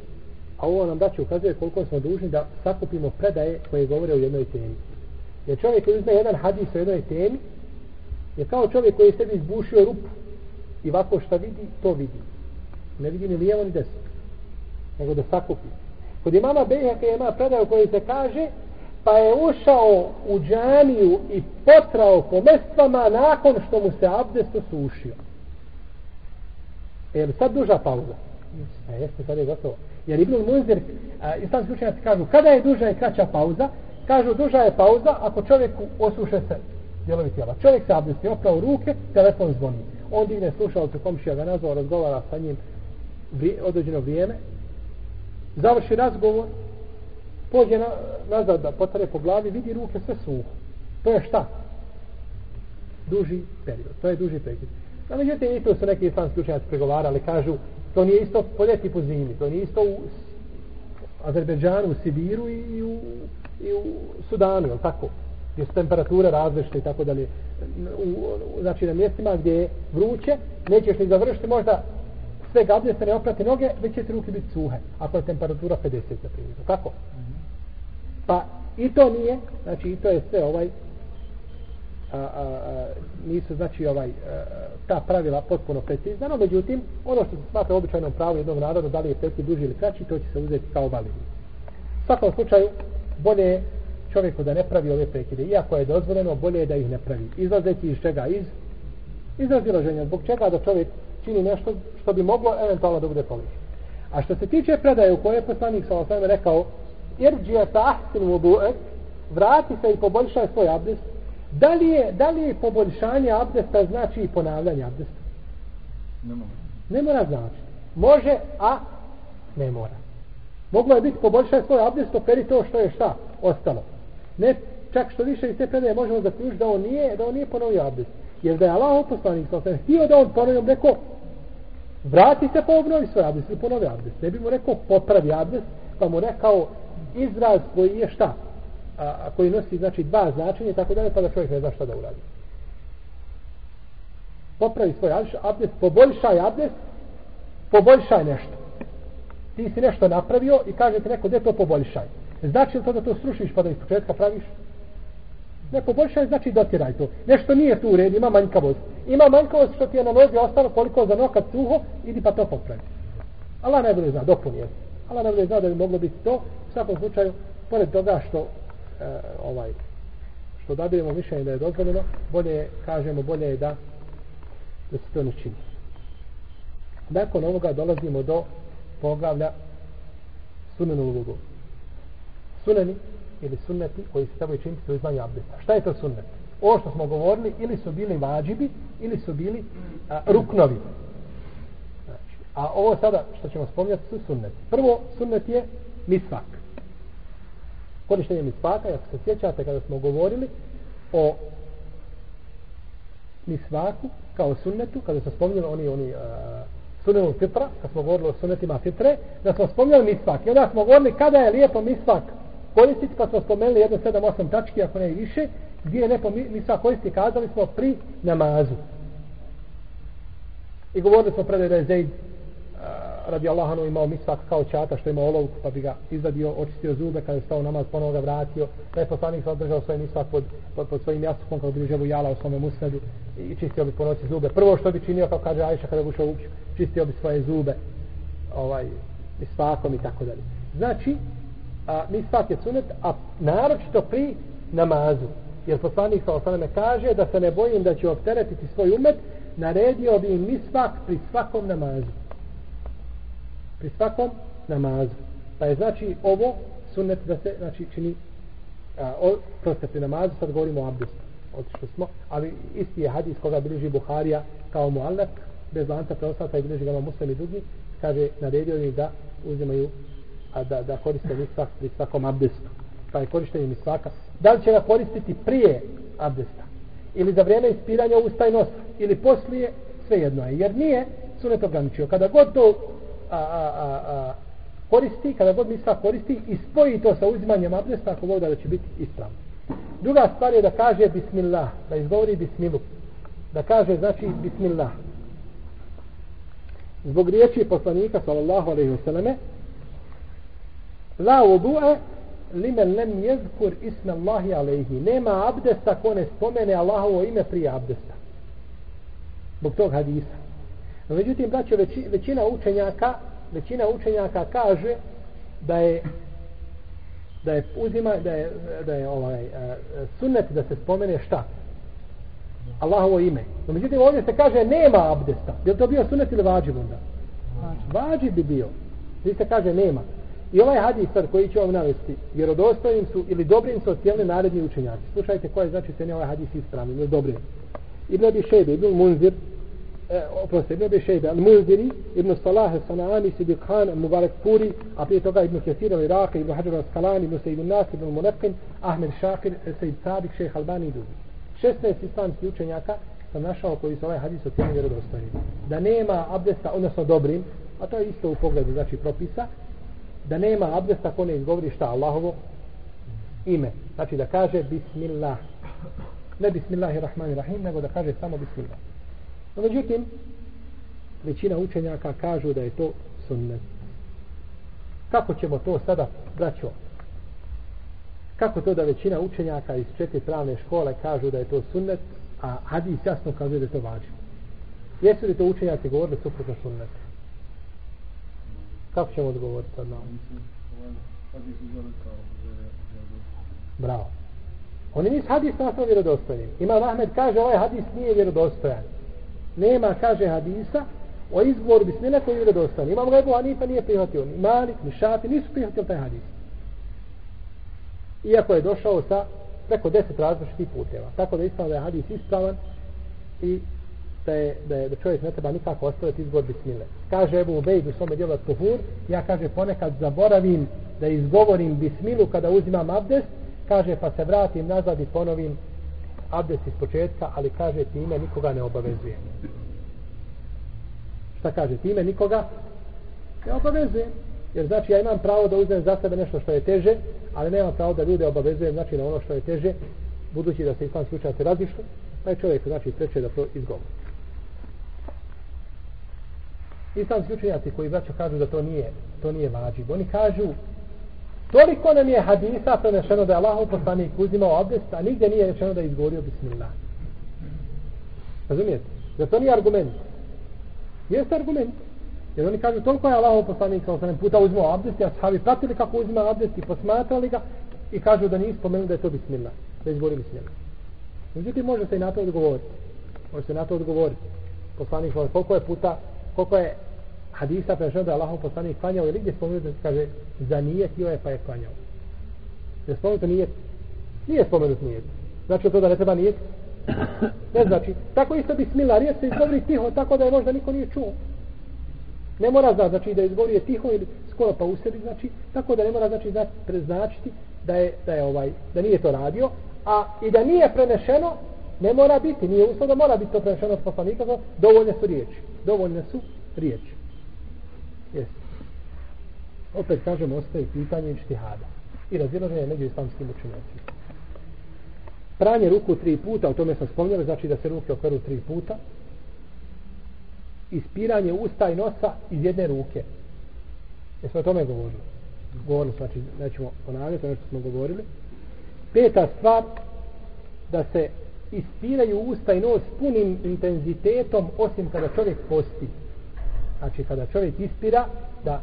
a ovo nam daće ukazuje koliko smo dužni da sakupimo predaje koje govore o jednoj temi. Jer čovjek koji uzme jedan hadis o jednoj temi, je kao čovjek koji je sebi izbušio rupu i ovako šta vidi, to vidi. Ne vidi ni lijevo ni desno nego da sakupi. Kod imama Bejhaka ima predaj u kojoj se kaže pa je ušao u džaniju i potrao po mestvama nakon što mu se abdest osušio. E, je sad duža pauza? E, jeste, sad je gotovo. Jer Ibn Munzir, islamski učenjaci kažu, kada je duža i kraća pauza? Kažu, duža je pauza ako čovjeku osuše se dijelovi tijela. Čovjek se abdesti, oprao ruke, telefon zvoni. On digne slušalcu, komšija ga nazvao, razgovara sa njim određeno vrijeme, završi razgovor, pođe na, nazad da potare po glavi, vidi ruke sve suho. To je šta? Duži period. To je duži period. Na međutim, i tu su neki islamski učenjaci pregovarali, kažu, to nije isto po ljeti po zimi, to nije isto u Azerbeđanu, u Sibiru i u, i u Sudanu, jel tako? Gdje su temperature različite i tako dalje. U, u, znači na mjestima gdje je vruće, nećeš ni završiti možda sve gabnje se ne oprati noge, već će ti ruke biti suhe. Ako je temperatura 50 na primjer. Kako? Pa i to nije, znači i to je sve ovaj a, a, a, nisu znači ovaj a, ta pravila potpuno precizna, no međutim ono što se smatra običajnom pravu jednog naroda, da li je prekid duži ili kraći, to će se uzeti kao validni. U svakom slučaju, bolje je čovjeku da ne pravi ove prekide. Iako je dozvoljeno, bolje je da ih ne pravi. Izlazeći iz čega? Iz, iz razilaženja. Zbog čega da čovjek čini nešto što bi moglo eventualno da bude poništeno. A što se tiče predaje u kojoj je poslanik sa osvijem rekao irđija ta ahsin vudu'ek vrati se i poboljšaj svoj abdest da li je, da li je poboljšanje abdesta znači i ponavljanje abdesta? Ne mora. Ne mora znači. Može, a ne mora. Moglo je biti poboljšaj svoj abdest operi to što je šta ostalo. Ne, čak što više iz te predaje možemo zaključiti da on nije, da on nije ponovio abdest. Jer da je Allah poslanik sa osvijem htio da on ponovio rekao vrati se po obnovi svoj abdest ili ponovi abdest. Ne bi mu rekao popravi abdest, pa mu rekao izraz koji je šta? A, a koji nosi znači dva značenja tako dalje, pa da čovjek ne zna šta da uradi. Popravi svoj abdest, poboljšaj abdest, poboljšaj nešto. Ti si nešto napravio i kaže ti neko, gdje to poboljšaj? Znači li to da to srušiš pa da iz početka praviš? Ne poboljšaj, znači dotiraj to. Nešto nije tu u redu, ima manjkavost. Ima manjkavost što ti je na nozi ostalo koliko za nokat suho, idi pa to popravi. Allah ne bude zna, dopuni je. Allah ne bude zna da bi moglo biti to. U svakom slučaju, pored toga što e, ovaj što dobijemo mišljenje da je dozvoljeno, bolje je, kažemo, bolje je da da se to ne čini. Nakon ovoga dolazimo do poglavlja sunenu lugu. Suneni ili sunneti koji se trebaju činiti u izmanju abdesta. Šta je to sunnet? Ovo što smo govorili, ili su bili vađibi, ili su bili a, ruknovi. Znači, a ovo sada što ćemo spomljati su sunneti. Prvo, sunnet je misvak. Korištenje misvaka, ako se sjećate kada smo govorili o misvaku kao sunnetu, kada smo spomljali oni, oni uh, sunnetu fitra, kad smo govorili o sunnetima fitre, da smo spomljali misvak. I onda smo govorili kada je lijepo misvak koristiti, pa smo spomenuli jedno sedam, osam tački, ako ne više, gdje je lepo misva koristi, kazali smo pri namazu. I govorili smo predaj da je Zaid radi Allahanu imao misvak kao čata što ima olovku pa bi ga izvadio, očistio zube kada je stao namaz, ponovo ga vratio. Da je poslanik se držao svoj misvak pod, pod, pod svojim jastukom kao bi ževu jala u svome musnedu i čistio bi po noći zube. Prvo što bi činio kao kaže Ajša kada bi ušao u čistio bi svoje zube ovaj, misvakom i tako dalje. Znači a, misvak je sunet a naročito pri namazu jer poslanik sa osaname kaže da se ne bojim da će opteretiti svoj umet naredio bi im misvak pri svakom namazu pri svakom namazu. Pa je znači ovo sunnet da se znači čini a, o, proste pri namazu, sad govorimo o abdestu. Otišli smo, ali isti je hadis koga bliži Buharija kao muallak, bez lanca preostata i bliži ga muslim i drugi, kaže, naredio im da uzimaju, a da, da koriste misvak pri svakom abdestu. Pa je korištenje misvaka. Da li će ga koristiti prije abdesta? Ili za vrijeme ispiranja usta i nosa? Ili poslije? Sve jedno je. Jer nije sunet ograničio. Kada god to a, a, a, a, koristi, kada god misla koristi i spoji to sa uzimanjem abdesta ako voda da će biti ispravno. Druga stvar je da kaže bismillah, da izgovori bismilu. Da kaže znači bismillah. Zbog riječi poslanika sallallahu alejhi ve selleme la wudu'a limen lem yezkur isma Allahi alejhi. Nema abdesta ko ne spomene Allahovo ime prije abdesta. Zbog tog hadisa. No, međutim, braćo, većina učenjaka, većina učenjaka kaže da je da je uzima, da je, da je ovaj, uh, sunnet da se spomene šta? Allahovo ime. No, međutim, ovdje se kaže nema abdesta. Je to bio sunnet ili vađiv onda? Vađiv bi bio. Gdje se kaže nema. I ovaj hadis sad koji ću vam navesti, vjerodostojnim su ili dobrim su ocijelni naredni učenjaci. Slušajte koje znači se ne ovaj hadis ispravni ili dobrim. Ibn Abi Šejbe, Ibn Munzir, e, oprosti, Ibn Abi Šejbe, Al-Muzdiri, Ibn Salah, Sana'ani, Sidik Khan, Mubarak Puri, a prije toga Ibn Kesir, Al-Iraq, Ibn Hajar Al-Skalani, Ibn Sejid Nas, Ibn Munekin, Ahmed Šakir, Sejid Sadik, Šejh Albani i drugi. 16 islamskih učenjaka sam našao koji su ovaj hadis ocijenili vjerodostojnim. Da nema abdesta, odnosno dobrim, a to je isto u pogledu, znači propisa, da nema abdesta ko ne izgovori šta Allahovo ime. Znači da kaže Bismillah. Ne Bismillahirrahmanirrahim, nego da kaže samo Bismillah. No, međutim, većina učenjaka kažu da je to sunnet. Kako ćemo to sada, braćo? Kako to da većina učenjaka iz četiri pravne škole kažu da je to sunnet, a hadis jasno kaže da je to vađi? Jesu li to učenjaci govorili suprotno sunnet? Kako ćemo odgovoriti sad na Bravo. Oni nisu hadis nastavno vjerodostojni. Ima Ahmed kaže ovaj hadis nije vjerodostojan nema, kaže hadisa, o izgovoru bismila koji je vjerodostojan. Imam ga Ebu Hanifa nije prihvatio, ni Malik, ni Šafi, nisu prihvatili taj hadis. Iako je došao sa preko deset različitih puteva. Tako da je ispravno da je hadis ispravan i da je, da je da čovjek ne treba nikako ostaviti izgovor bismile. Kaže Ebu Ubejd u svome djelu Tuhur, ja kaže ponekad zaboravim da izgovorim bismilu kada uzimam abdest, kaže pa se vratim nazad i ponovim abdest iz početka, ali kaže time nikoga ne obavezuje. Šta kaže time nikoga ne obavezuje. Jer znači ja imam pravo da uzmem za sebe nešto što je teže, ali nemam pravo da ljude obavezujem znači na ono što je teže, budući da se islamski učenjaci različni, pa je čovjek znači treće da to izgovori. Islamski učenjaci koji braćo kažu da to nije, to nije vađib. Oni kažu Toliko nam je hadisa prenešeno da je Allah poslanik uzimao abdest, a nigdje nije rečeno da je izgovorio bismillah. Razumijete? Da to nije argument. Jeste argument. Jer oni kažu toliko je Allah poslanik kao sam puta uzimao abdest, a sahabi pratili kako uzima abdest i posmatrali ga i kažu da nije spomenuo da je to bismillah. Da je izgovorio bismillah. Međutim, može se i na to odgovoriti. Može se na to odgovoriti. Poslanik koliko je puta, koliko je hadisa prešao da je Allahov poslanik klanjao ili gdje spomenuto da kaže za nijetio ovaj je pa je klanjao. Je spomenuto nijet? Nije spomenut nijet. Znači to da ne treba nijet? Ne znači. Tako isto bismillah, riječ se izgovori tiho tako da je možda niko nije čuo. Ne mora znači, znači da izgovori je tiho ili skoro pa u sebi, znači tako da ne mora znači da preznačiti da je, da je ovaj, da nije to radio, a i da nije prenešeno, ne mora biti, nije uslov da mora biti to prenešeno od poslanika, dovoljne su riječi. Dovoljne su riječi. Jeste. Opet kažemo, ostaje pitanje ištihada. I razilaženje među islamskim učenjacima. Pranje ruku tri puta, o tome sam spomnjali, znači da se ruke operu tri puta. ispiranje usta i nosa iz jedne ruke. Jesmo o tome govorili? Govorili, znači, nećemo ponavljati ono što smo govorili. Peta stvar, da se ispiraju usta i nos punim intenzitetom, osim kada čovjek posti. Znači, kada čovjek ispira, da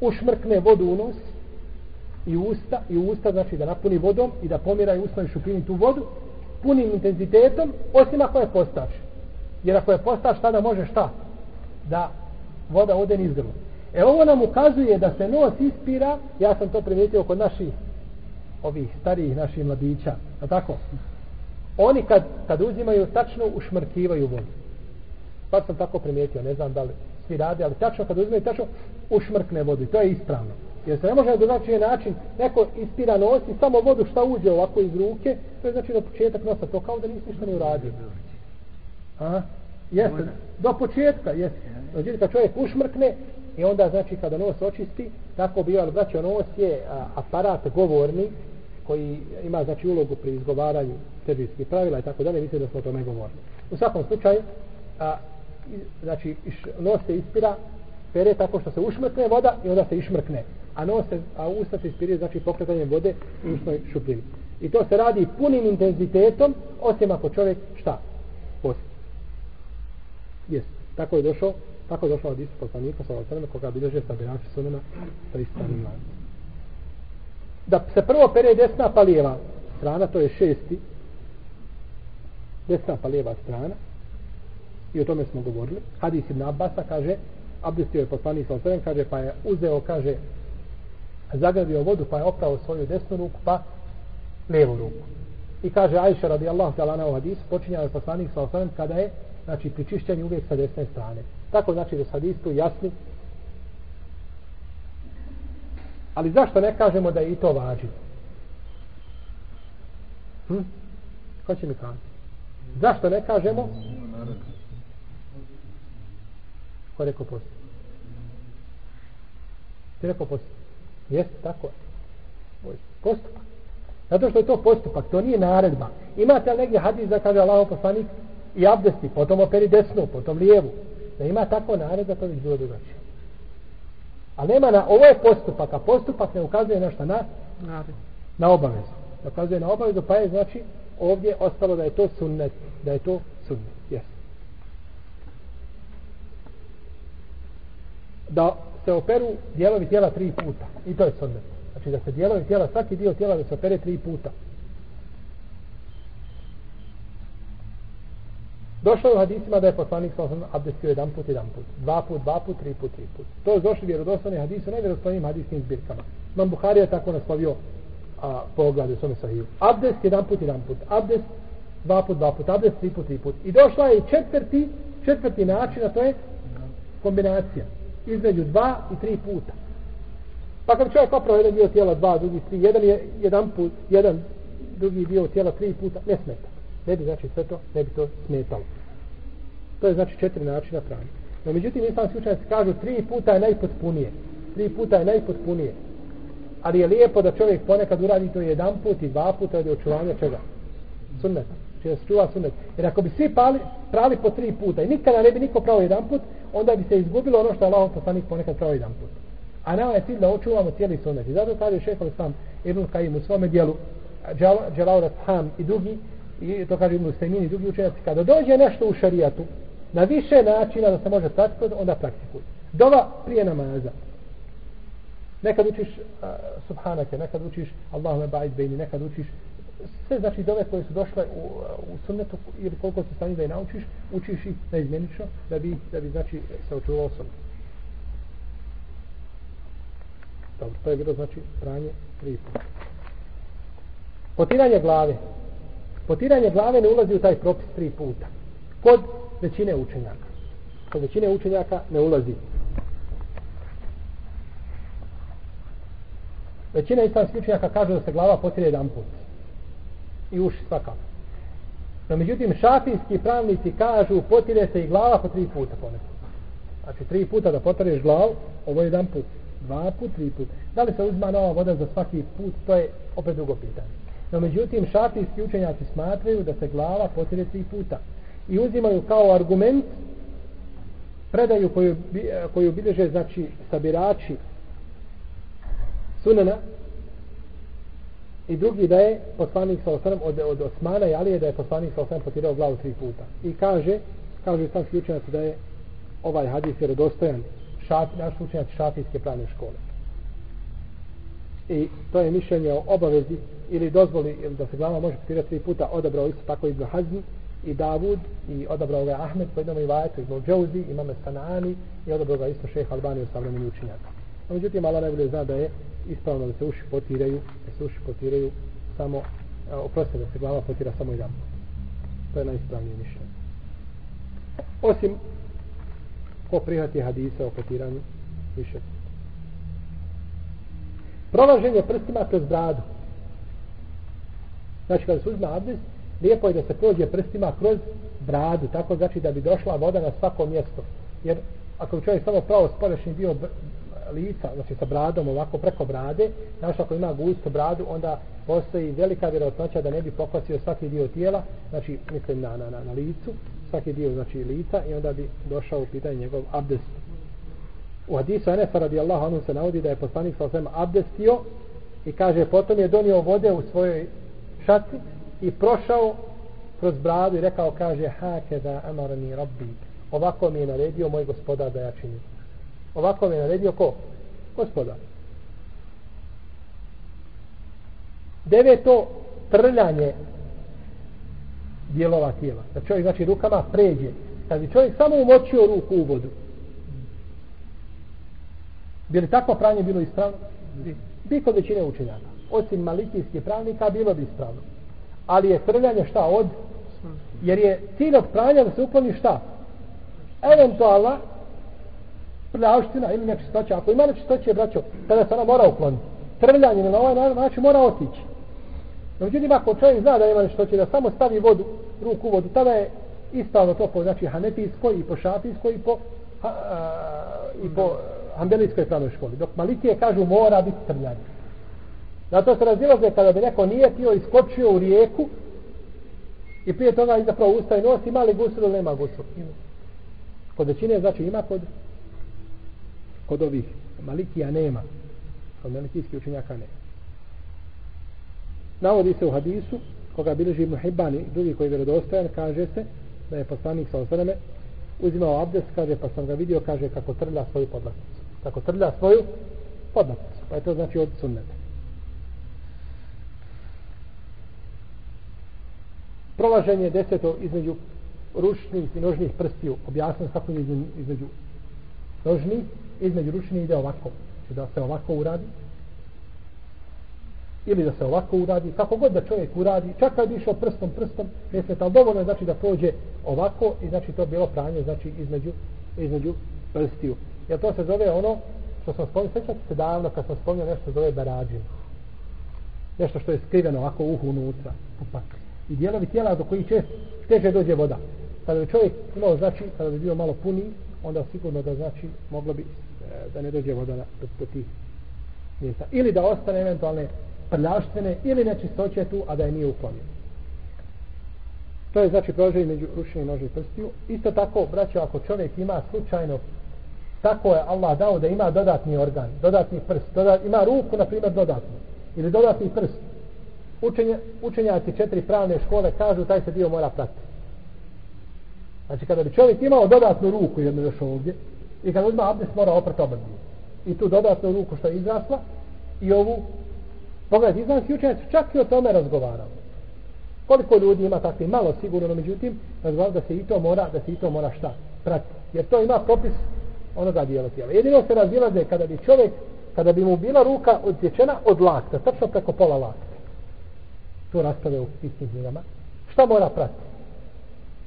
ušmrkne vodu u nos i usta, i usta, znači da napuni vodom i da pomira i usta i šupini tu vodu, punim intenzitetom, osim ako je postaš. Jer ako je postaš, tada može šta? Da voda ode niz grlo. E ovo nam ukazuje da se nos ispira, ja sam to primijetio kod naših ovih starijih naših mladića, a tako? Oni kad, kad uzimaju, tačno ušmrkivaju vodu. Pa sam tako primijetio, ne znam da li svi rade, ali tačno kad uzimaju, tačno ušmrkne vodu i to je ispravno. Jer se ne može na drugačiji način neko ispira nos i samo vodu šta uđe ovako iz ruke, to je znači do početak nosa, to kao da nisi ništa ne uradio. A? Jeste, do početka, jeste. Znači kad čovjek ušmrkne i onda znači kada nos očisti, tako bi, ali znači, braćo, nos je a, aparat govorni koji ima znači ulogu pri izgovaranju težijskih pravila i tako dalje, mislim da smo o tome govorili. U svakom slučaju, a, znači nos se ispira pere tako što se ušmrkne voda i onda se išmrkne. A nos se, a usta se ispire, znači pokretanjem vode u usnoj šupljini. I to se radi punim intenzitetom, osim ako čovjek šta? Posti. Jes. Tako je došao, tako je došao od Isu poslanika sa osaleme koga bilježe sa birači sunema sa istanim lancem. Da se prvo pere desna pa lijeva strana, to je šesti, desna pa lijeva strana, i o tome smo govorili. Hadis ibn Abbasa kaže, abdestio je poslanik sa osrem, kaže, pa je uzeo, kaže, zagradio vodu, pa je oprao svoju desnu ruku, pa levu ruku. I kaže, Ajša radijallahu ta'ala na hadis, počinjao je poslanik sa osrem kada je, znači, pri čišćenju uvijek sa desne strane. Tako znači da su hadistu jasni. Ali zašto ne kažemo da je i to važi? Hm? Ko će mi kazati? Zašto ne kažemo? Ko rekao posti? Ti rekao posti? Jeste, tako je. Postupak. Zato što je to postupak, to nije naredba. Imate li negdje hadis da kaže Allah poslanik i abdesti, potom operi desnu, potom lijevu. Da ima tako naredba, to bi bilo drugačije. A nema na, ovo je postupak, a postupak ne ukazuje na šta? Na, na obavezu. Ukazuje na obavezu, pa je znači ovdje ostalo da je to sunnet, da je to sunnet. Jesi. da se operu dijelovi tijela tri puta. I to je sunnet. Znači da se dijelovi tijela, svaki dio tijela da se opere tri puta. Došlo je u hadisima da je poslanik sa osam abdestio jedan put, jedan put. Dva put, dva put, tri put, tri put. To je došli vjerodostojni hadis u nevjerodostojnim hadiskim zbirkama. Imam Buhari je tako naslovio a, pogled u svome sahiju. Abdest jedan put, jedan put. Abdest dva put, dva put. Abdest tri put, tri put. I došla je četvrti, četvrti način, a to je kombinacija između dva i tri puta. Pa kad čovjek opravo jedan dio tijela dva, drugi tri, jedan je jedan put, jedan drugi dio tijela tri puta, ne smeta. Ne bi znači sve to, ne bi to smetalo. To je znači četiri načina pranja. No međutim, islamski učenjaci kažu tri puta je najpotpunije. Tri puta je najpotpunije. Ali je lijepo da čovjek ponekad uradi to jedan put i dva puta od očuvanja čega? Sunneta. Znači, Če je se čuva sunnet. Jer ako bi svi pali, prali po tri puta i nikada ne bi niko prao jedan put, onda bi se izgubilo ono što je Allah poslanik ponekad prao jedan put. A nama je cilj da očuvamo cijeli sunnet. I zato kaže šeho sam Ibn Kajim u svome dijelu Dželaurat Ham i drugi, i to kaže Ibn Sejmin i drugi učenjaci, kada dođe nešto u šarijatu, na više načina da se može praktikovati, onda praktikuj. Dova prije namaza. Nekad učiš uh, subhanake, nekad učiš Allahume ba'id bejni, nekad učiš sve znači dove koje su došle u, u sunnetu ili koliko se stani da je naučiš, učiš ih neizmjenično da bi, da bi znači se očuvao sunnet. Dobro, to je bilo znači pranje tri puta. Potiranje glave. Potiranje glave ne ulazi u taj propis tri puta. Kod većine učenjaka. Kod većine učenjaka ne ulazi. Većina islamskih učenjaka kaže da se glava potire jedan put i uši svakako. No međutim, šafijski pravnici kažu potire se i glava po tri puta ponekad. Znači tri puta da potareš glavu, ovo je jedan put, dva put, tri put. Da li se uzma nova voda za svaki put, to je opet drugo pitanje. No međutim, šafijski učenjaci smatraju da se glava potire tri puta. I uzimaju kao argument predaju koju, e, koju bilježe znači sabirači sunena i drugi da je poslanik sa osrem od, od Osmana i Alije da je poslanik sa osrem potirao glavu tri puta i kaže kaže sam slučajnac da je ovaj hadis vjerodostojan šat, naš slučajnac šafijske pravne škole i to je mišljenje o obavezi ili dozvoli ili da se glava može citirati tri puta odabrao isto tako Ibn Hazmi i Davud i odabrao ga Ahmed po jednom rivajetu Ibn Džouzi, imame Sanani i odabrao ga isto šeha Albani u savremeni učinjaka. A međutim, Allah najbolje zna da je ispravno da se uši potiraju, da se uši potiraju samo, a, oprosti da se glava potira samo jedan put. To je najispravnije mišljenje. Osim ko prihvati hadise o potiranju više. Prolaženje prstima kroz bradu. Znači, kada se uzme abdest, lijepo je da se prođe prstima kroz bradu, tako znači da bi došla voda na svako mjesto. Jer ako bi čovjek samo pravo spolješnji dio lica, znači sa bradom ovako preko brade, znači ako ima gustu bradu, onda postoji velika vjerojatnoća da ne bi pokvasio svaki dio tijela, znači mislim na, na, na, na licu, svaki dio znači lica i onda bi došao u pitanje njegov abdest. U hadisu Anefa radijallahu anhu se navodi da je poslanik sa osvijem abdestio i kaže potom je donio vode u svojoj šaci i prošao kroz bradu i rekao kaže hake da amarani rabbi. Ovako mi je naredio moj gospodar da ja činim. Ovako mi je naredio ko? gospodar. Deveto trljanje dijelova tijela. Da čovjek znači rukama pređe. Kad bi čovjek samo umočio ruku u vodu bi li takvo pranje bilo ispravno? bi, bi kod većine učenjaka. Osim malikijskih pravnika bilo bi ispravno. Ali je trljanje šta od? Jer je cilj od pranja da se ukloni šta? Eventualna prljavština ili nečistoća ako ima nečistoće braćo tada se ona mora ukloniti. Trljanje na ovaj način mora otići. No, međutim ako čovjek zna da ima nečistoće da samo stavi vodu ruku u vodu tada je ispravno to po znači hanetijskoj i po šafijskoj i po ha, a, i po ambelijskoj pravnoj školi dok malikije kažu mora biti trljanje Zato se razilaze kada bi neko nije pio iskočio u rijeku i prije toga i zapravo ustaje nos ima li gusul ili nema gusul. Kod većine znači ima kod kod ovih malikija nema. Kod malikijskih učenjaka nema. Navodi se u hadisu koga bilježi Ibn Hibban i drugi koji je vjerodostojan kaže se da je poslanik sa osvrame uzimao abdest kaže pa sam ga vidio kaže kako trlja svoju podlakticu. Tako trlja svoju podlakticu. Pa je to znači od sunneta. prolaženje deseto između ručnih i nožnih prstiju. Objasnim kako je između, između nožnih, između ručnih ide ovako. Znači da se ovako uradi. Ili da se ovako uradi. Kako god da čovjek uradi. Čak kad bi išao prstom, prstom, ne smeta. Ali dovoljno je znači da prođe ovako i znači to bilo pranje znači između, između prstiju. Jer to se zove ono što smo spomnio. Svećate se davno kad smo spomnio nešto zove barađin. Nešto što je skriveno ovako uhu unutra. Pupak i dijelovi tijela do kojih čest, teže dođe voda. Kada bi čovjek imao znači, kada bi bio malo puniji, onda sigurno da znači moglo bi e, da ne dođe voda na, do, do tih mjesta. Ili da ostane eventualne prljaštene ili nečistoće tu, a da je nije uklonio. To je znači prožaj među ručnim i prstiju. Isto tako, braćo, ako čovjek ima slučajno tako je Allah dao da ima dodatni organ, dodatni prst, dodat, ima ruku, na primjer, dodatnu. Ili dodatni prst učenja, učenjaci četiri pravne škole kažu taj se dio mora pratiti. Znači kada bi čovjek imao dodatnu ruku jednu još ovdje i kada uzma abdest mora oprati oba I tu dodatnu ruku što je izrasla i ovu pogledajte, izlanski učenjaci čak i o tome razgovarali. Koliko ljudi ima takvi malo sigurno, no međutim razgovarali da se i to mora, da se i to mora šta pratiti. Jer to ima propis onoga dijela tijela. Jedino se razilaze kada bi čovjek, kada bi mu bila ruka odsječena od lakta, tačno preko pola lakta to rasprave u istim knjigama. Šta mora pratiti?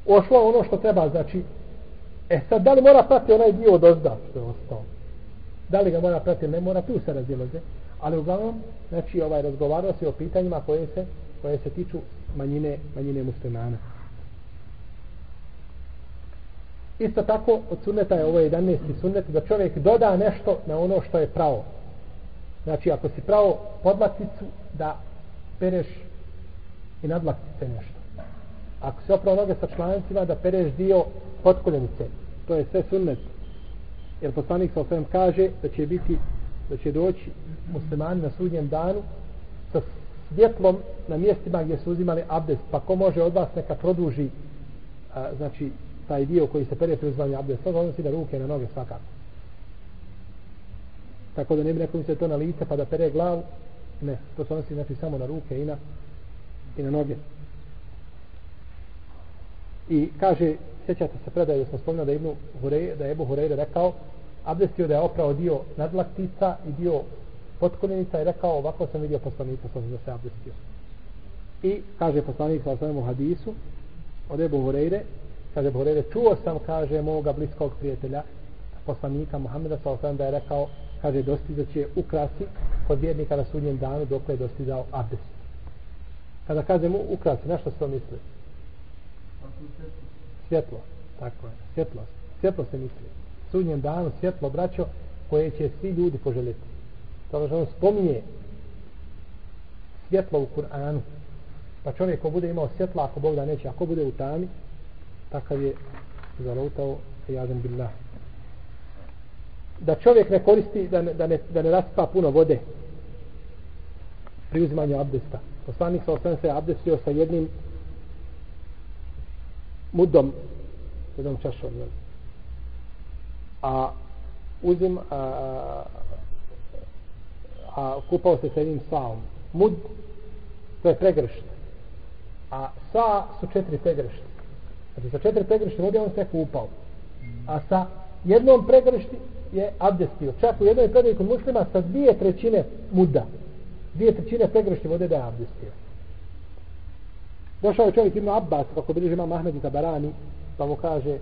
Ošlo ono što treba, znači, e sad, da li mora pratiti onaj dio od ozda što je ostao? Da li ga mora pratiti? Ne mora, tu se razilaze. Ali uglavnom, znači, ovaj razgovarao se o pitanjima koje se, koje se tiču manjine, manjine muslimana. Isto tako, od sunneta je ovo 11. sunnet, da čovjek doda nešto na ono što je pravo. Znači, ako si pravo podlakticu, da pereš i nadlakti nešto. Ako se opravo noge sa člancima, da pereš dio potkoljenice. To je sve sunnet. Jer poslanik sa osvijem kaže da će biti, da će doći muslimani na sudnjem danu sa svjetlom na mjestima gdje su uzimali abdest. Pa ko može od vas neka produži a, znači taj dio koji se pere pri uzmanju abdesta, To odnosi na ruke, na noge svakako. Tako da ne bi neko mislio to na lice pa da pere glavu. Ne, to se odnosi znači samo na ruke i na, i na noge. I kaže, sjećate se predaje da smo spomenuli da je Ibnu Hureyre, da je Ebu Hureyre rekao, abdestio da je oprao dio nadlaktica i dio potkoljenica i rekao, ovako sam vidio poslanika sa da se abdestio. I kaže poslanik sa osnovim u hadisu od Ebu Hureyre, kaže Ebu čuo sam, kaže, moga bliskog prijatelja, poslanika Muhammeda sa osnovim da je rekao, kaže, dostizat će ukrasi kod vjernika na sudnjem danu dok je dostizao abdest. Kada kaže mu ukrasi, na što se to misli? Svjetlo. Tako je. Svjetlo. Svjetlo se misli. Sudnjem danu svjetlo, braćo, koje će svi ljudi poželjeti. To ono što on spominje svjetlo u Kur'anu. Pa čovjek ko bude imao svjetla, ako Bog da neće, ako bude u tami, takav je zalutao jadan billah. Da čovjek ne koristi, da ne, da ne, da ne raspa puno vode pri uzimanju abdesta. Poslanik sa osam se abdestio sa jednim mudom jednom čašom jel? a uzim a, a kupao se sa jednim saom mud to je pregršt a sa su četiri pregršta znači sa četiri pregršti vode on se kupao a sa jednom pregršti je abdestio čak u jednoj predaji kod muslima sa dvije trećine muda dvije trećine pregršti vode da je abdestio Došao je čovjek Ibn Abbas, kako bilježi imam Ahmed i Tabarani, pa mu kaže,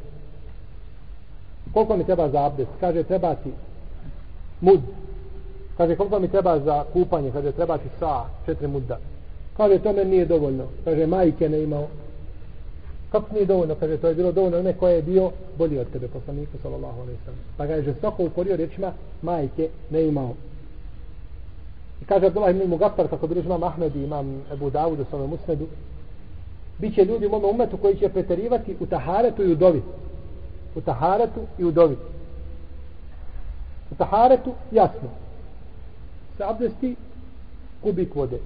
koliko mi treba za abdest? Kaže, treba ti mud. Kaže, koliko mi treba za kupanje? Kaže, treba ti sa, četiri mudda. Kaže, to meni nije dovoljno. Kaže, majke ne imao. Kako nije dovoljno? Kaže, to je bilo dovoljno one koje je bio bolji od tebe, poslaniku, sallallahu alaihi sallam. Pa ga je žestoko ukorio rečima, majke ne imao. I kaže Abdullah ibn Mugaffar, kako bilježi imam Ahmed i imam Ebu Dawud u svome musnedu, Biće ljudi u mome umetu koji će preterivati u taharetu i u dovi. U taharetu i u dovi. U taharetu, jasno. Se abdesti kubik vode.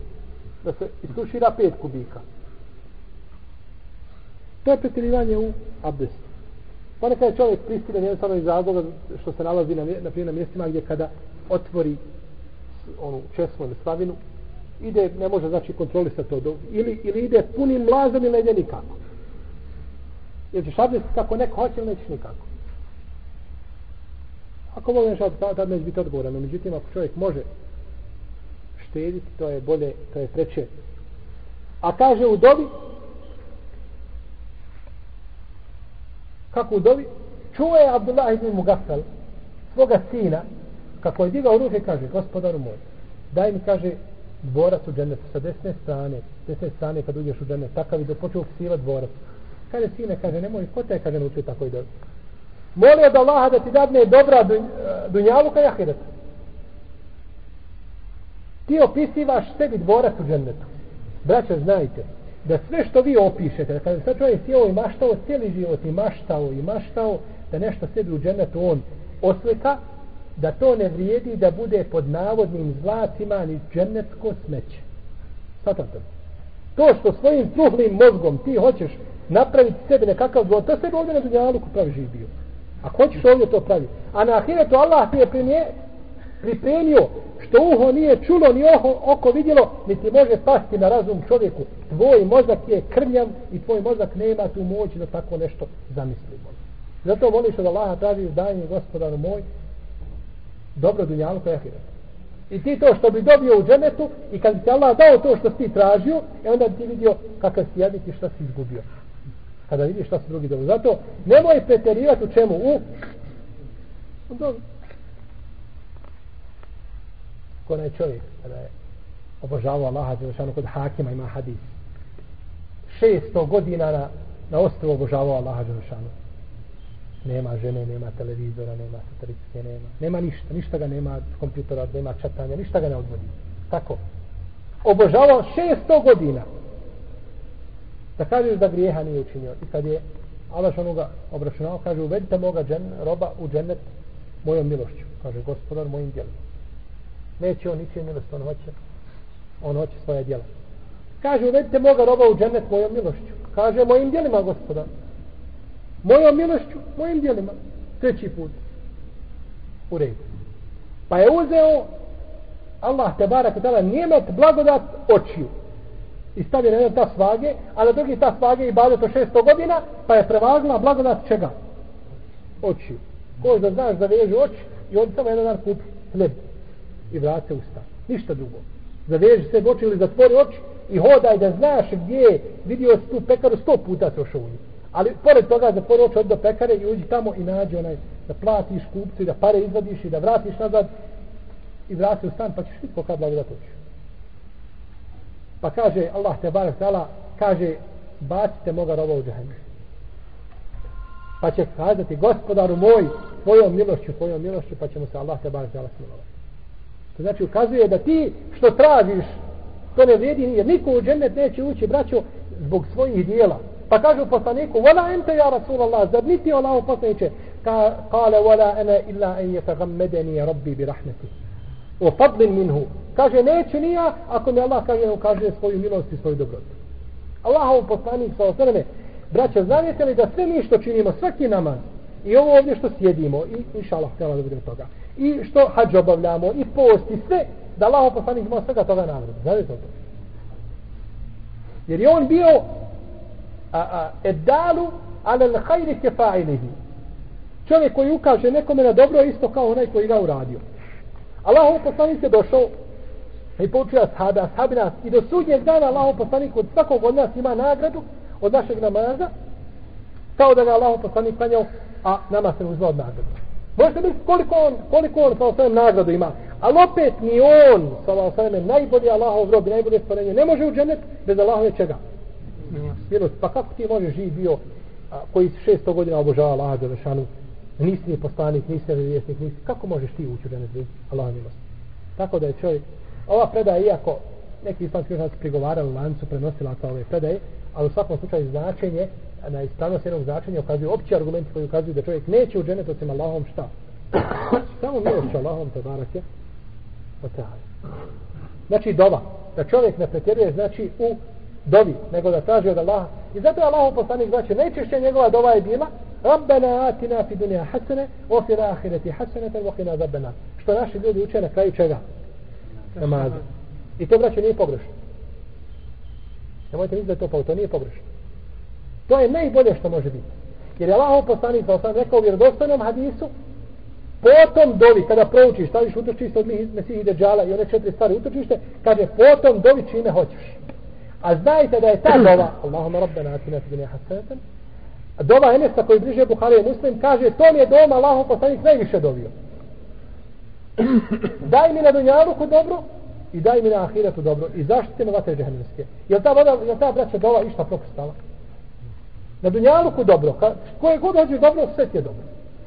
Da se istušira pet kubika. To je pretjerivanje u abdestu. Pa neka je čovjek pristilen jednostavno iz razloga što se nalazi na, na, na mjestima gdje kada otvori onu česmu ili slavinu, ide, ne može znači kontrolisati to, ili, ili ide punim mlazom ili ne ide nikako. Jer ćeš abdest kako neko hoće ili nećeš nikako. Ako mogu nešto, tad neće biti odgovoran. No, međutim, ako čovjek može štediti, to je bolje, to je treće. A kaže u dobi, kako u dobi, čuje Abdullah ibn Mugafel, svoga sina, kako je digao ruke, kaže, gospodaru moj, daj mi, kaže, dvorac u džennetu sa desne strane, desne strane kad uđeš u džennet, takav i da počeo psivat dvorac. Kaže sine, kaže, nemoj, ko te kaže naučio tako i dovi. Moli od Allaha da ti dadne dobra dun, dunjavuka i ahiret. Ti opisivaš sebi dvorac u džennetu. Braćo, znajte, da sve što vi opišete, da kada sad čovjek sjeo i maštao, cijeli život i maštao i maštao, da nešto sebi u dženetu on oslika, da to ne vrijedi da bude pod navodnim zlacima ni dženetsko smeće. Svatate. To što svojim truhlim mozgom ti hoćeš napraviti sebi nekakav dvor, to sebi ovdje na dunjaluku pravi živ bio. Ako hoćeš ovdje to pravi. A na ahiretu Allah ti je primje, pripremio što uho nije čulo, ni oko, oko vidjelo, niti može pasti na razum čovjeku. Tvoj mozak je krnjav i tvoj mozak nema tu moć da tako nešto zamisli. Zato voliš od Allaha traži danje gospodaru moj, dobro dunjalu koja je I ti to što bi dobio u dženetu i kad ti Allah dao to što ti tražio, e onda ti vidio kakav si jednik i šta si izgubio. Kada vidiš šta su drugi dobili. Zato nemoj preterivati u čemu? U, u dobro ko je čovjek kada je obožavao Allaha Đelešanu kod Hakima ima hadis. 600 godina na, na ostrovu obožavao Allaha Đelešanu nema žene, nema televizora, nema satelitske, nema, nema ništa, ništa ga nema kompjutora, nema čatanja, ništa ga ne odvodi. Tako. Obožavao 600 godina. Da kažeš da grijeha nije učinio. I kad je Allah što ga obračunao, kaže uvedite moga džen, roba u džennet mojom milošću. Kaže, gospodar, mojim djelima. Neće on ničije milost, on hoće, on hoće svoje djela. Kaže, uvedite moga roba u džennet mojom milošću. Kaže, mojim djelima, gospoda. Mojom milošću, mojim djelima. Treći put. U redu. Pa je uzeo Allah te barak i nijemet blagodat očiju. I stavio na jedan ta svage, a na drugi ta svage i bade to šesto godina, pa je prevagla blagodat čega? Očiju. Ko da znaš da veže oči i on samo jedan dan kupi hleb i vrate usta. Ništa drugo. Zaveži se oči ili zatvori oči i hodaj da znaš gdje je vidio tu pekaru sto puta se ošao u. Ali pored toga zatvori oči od do pekare i uđi tamo i nađi onaj da platiš kupcu i da pare izvadiš i da vratiš nazad i vrati u stan pa ćeš vidjeti kolika blagodat uči. Pa kaže Allah te barak tala kaže bacite moga roba u džahennem. Pa će kazati gospodaru moj tvojom milošću, tvojom milošću pa ćemo se Allah te barak tala smilovati. To znači ukazuje da ti što tražiš to ne vrijedi jer niko u džennet neće ući braćo zbog svojih dijela. Pa kaže poslaniku, wala ente ja Rasulallah, zar niti Allah poslaniče? Ka, kale, wala ene illa en je tagammedeni rabbi bi rahmeti. O fadlin minhu. Kaže, neću nija, ako mi Allah kaže, kaže svoju milost i svoju dobrotu. Allahov poslanik sa osrme, braćo, znate li da sve mi što činimo, svaki namaz, i ovo ovdje što sjedimo, i inša Allah, htjela da budemo toga, i što hađ obavljamo, i post, i sve, da Allah poslanik imao svega toga nagradu. Znate to to? Jer je on bio a, a, edalu ale l'hajri kefa'ilihi. Čovjek koji ukaže nekome na dobro isto kao onaj koji ga uradio. Allahov poslanik je došao i poučio ashabi, ashabi nas i do sudnjeg dana Allahov poslanik od svakog od nas ima nagradu od našeg namaza kao da ga Allahov poslanik klanjao a nama se uzma od nagradu. Možete misliti koliko on, koliko on sa osvijem nagradu ima. Ali opet ni on sa osvijem najbolji Allahov rob najbolje stvorenje ne može u dženet bez Allahove čega? Milost. Pa kako ti možeš živ bio a, koji 600 godina obožava Allaha Đelešanu nisi ni poslanik, nisi nevjesnik, nisi, kako možeš ti ući u dženet bez Allaha milost? Tako da je čovjek, ova predaja, iako neki islamski učenjaci prigovarali lancu prenosila sa ove predaje, ali u svakom slučaju značenje, na ispravnost jednog značenja ukazuju opći argumenti koji ukazuju da čovjek neće u dženet osim Allahom šta? Samo milošću Allahom te barake o Znači dova, da čovjek ne pretjeruje znači u dovi, nego da traži od Allaha. I zato je Allahom poslanik znači najčešće njegova dova je bila Rabbena atina fi dunja hasene, o fi ahireti hasene, te vokina zabena. Što naši ljudi uče na kraju čega? Namazu. I to braće nije pogrešno. Nemojte misliti da je to pa to nije pogrešno. To je najbolje što može biti. Jer je Allah poslanik sa osam rekao u vjerodostojnom hadisu, potom dovi, kada proučiš, staviš utočište od Mesih i Deđala i one četiri stvari utočište, kaže, potom dovi čime hoćeš. A znajte da je ta dova, Allahumma rabbena atina fi dunya hasanatan, dova Enesa koji bliže Buhari i Muslim, kaže, to mi je doma Allahov poslanik najviše dovio. daj mi na dunjaluku dobro i daj mi na ahiretu dobro i zaštite me vatre džehennemske. Je ta voda, je ta braća dova išta propustala? Na dunjaluku dobro, ka, koje god dođe dobro, sve ti je dobro.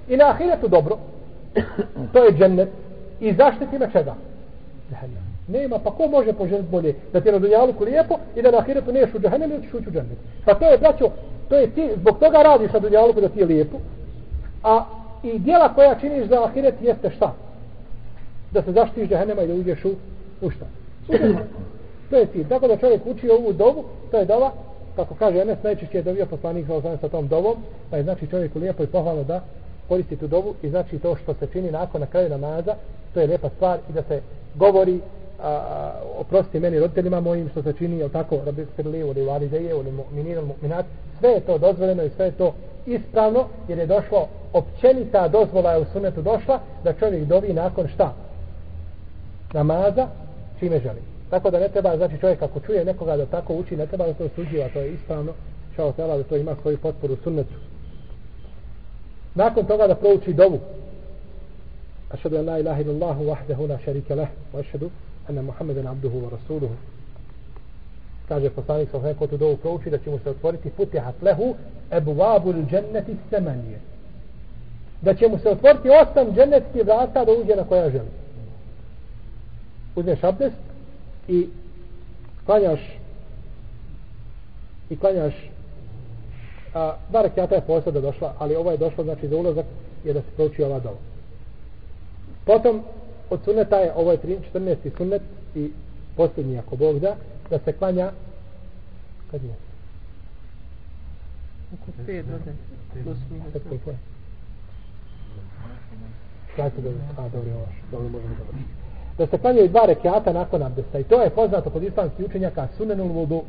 I na ahiretu dobro, to je džennet. I zaštiti me čega? Džehennem. Nema, pa ko može poželjeti bolje da ti je na dunjaluku lijepo i da na ahiretu neš u džehennem ili ćeš ući u džennet. Pa to je, braćo, to je ti, zbog toga radiš na dunjaluku da ti je lijepo, a i dijela koja činiš za ahiret jeste šta? Da se zaštiš džehennema i da uđeš u, u šta? to je cilj. Tako da čovjek uči ovu dovu, to je dova, kako kaže Enes, najčešće je dobio poslanik sa, sa tom dovom, pa je znači čovjeku lijepo i pohvalno da koristi tu dovu i znači to što se čini nakon na kraju namaza, to je lijepa stvar i da se govori a, oprosti meni roditeljima mojim što se čini, jel tako, rabi srli ili valideje ili mu'minin mu'minat, sve je to dozvoljeno i sve je to ispravno, jer je došlo općenita dozvola je u sunetu došla da čovjek dovi nakon šta? Namaza, čime želi. Tako da ne treba, znači čovjek ako čuje nekoga da tako uči, ne treba da to suđiva, to je ispravno, šao tela da to ima svoju potporu sunnetu. Nakon toga da prouči dovu, ašadu an la ilaha illallahu wahdahu la sharika lah, wa ašadu anna Muhammeden abduhu wa rasuluhu. Kaže poslanik sa neko tu dovu prouči da će mu se otvoriti futihat lehu ebuabul dženneti semanije. Da će mu se otvoriti osam džennetskih vrata da uđe na koja želi. Uzmeš abdest i klanjaš i klanjaš a, dva rekiata je posada došla, ali ovo je došlo znači za ulazak je da se prouči ova dova. Potom, od sunneta je, ovo je 14. sunnet i posljednji ako Bog da, da se klanja kad je? Oko 5 do 10. Plus minus. Sad koliko je? Dajte dobro, a dobro, ovo, dobro, možemo dobro. Da se klanjaju dva rekiata nakon abdesta i to je poznato kod islamskih učenjaka sunenul vudu.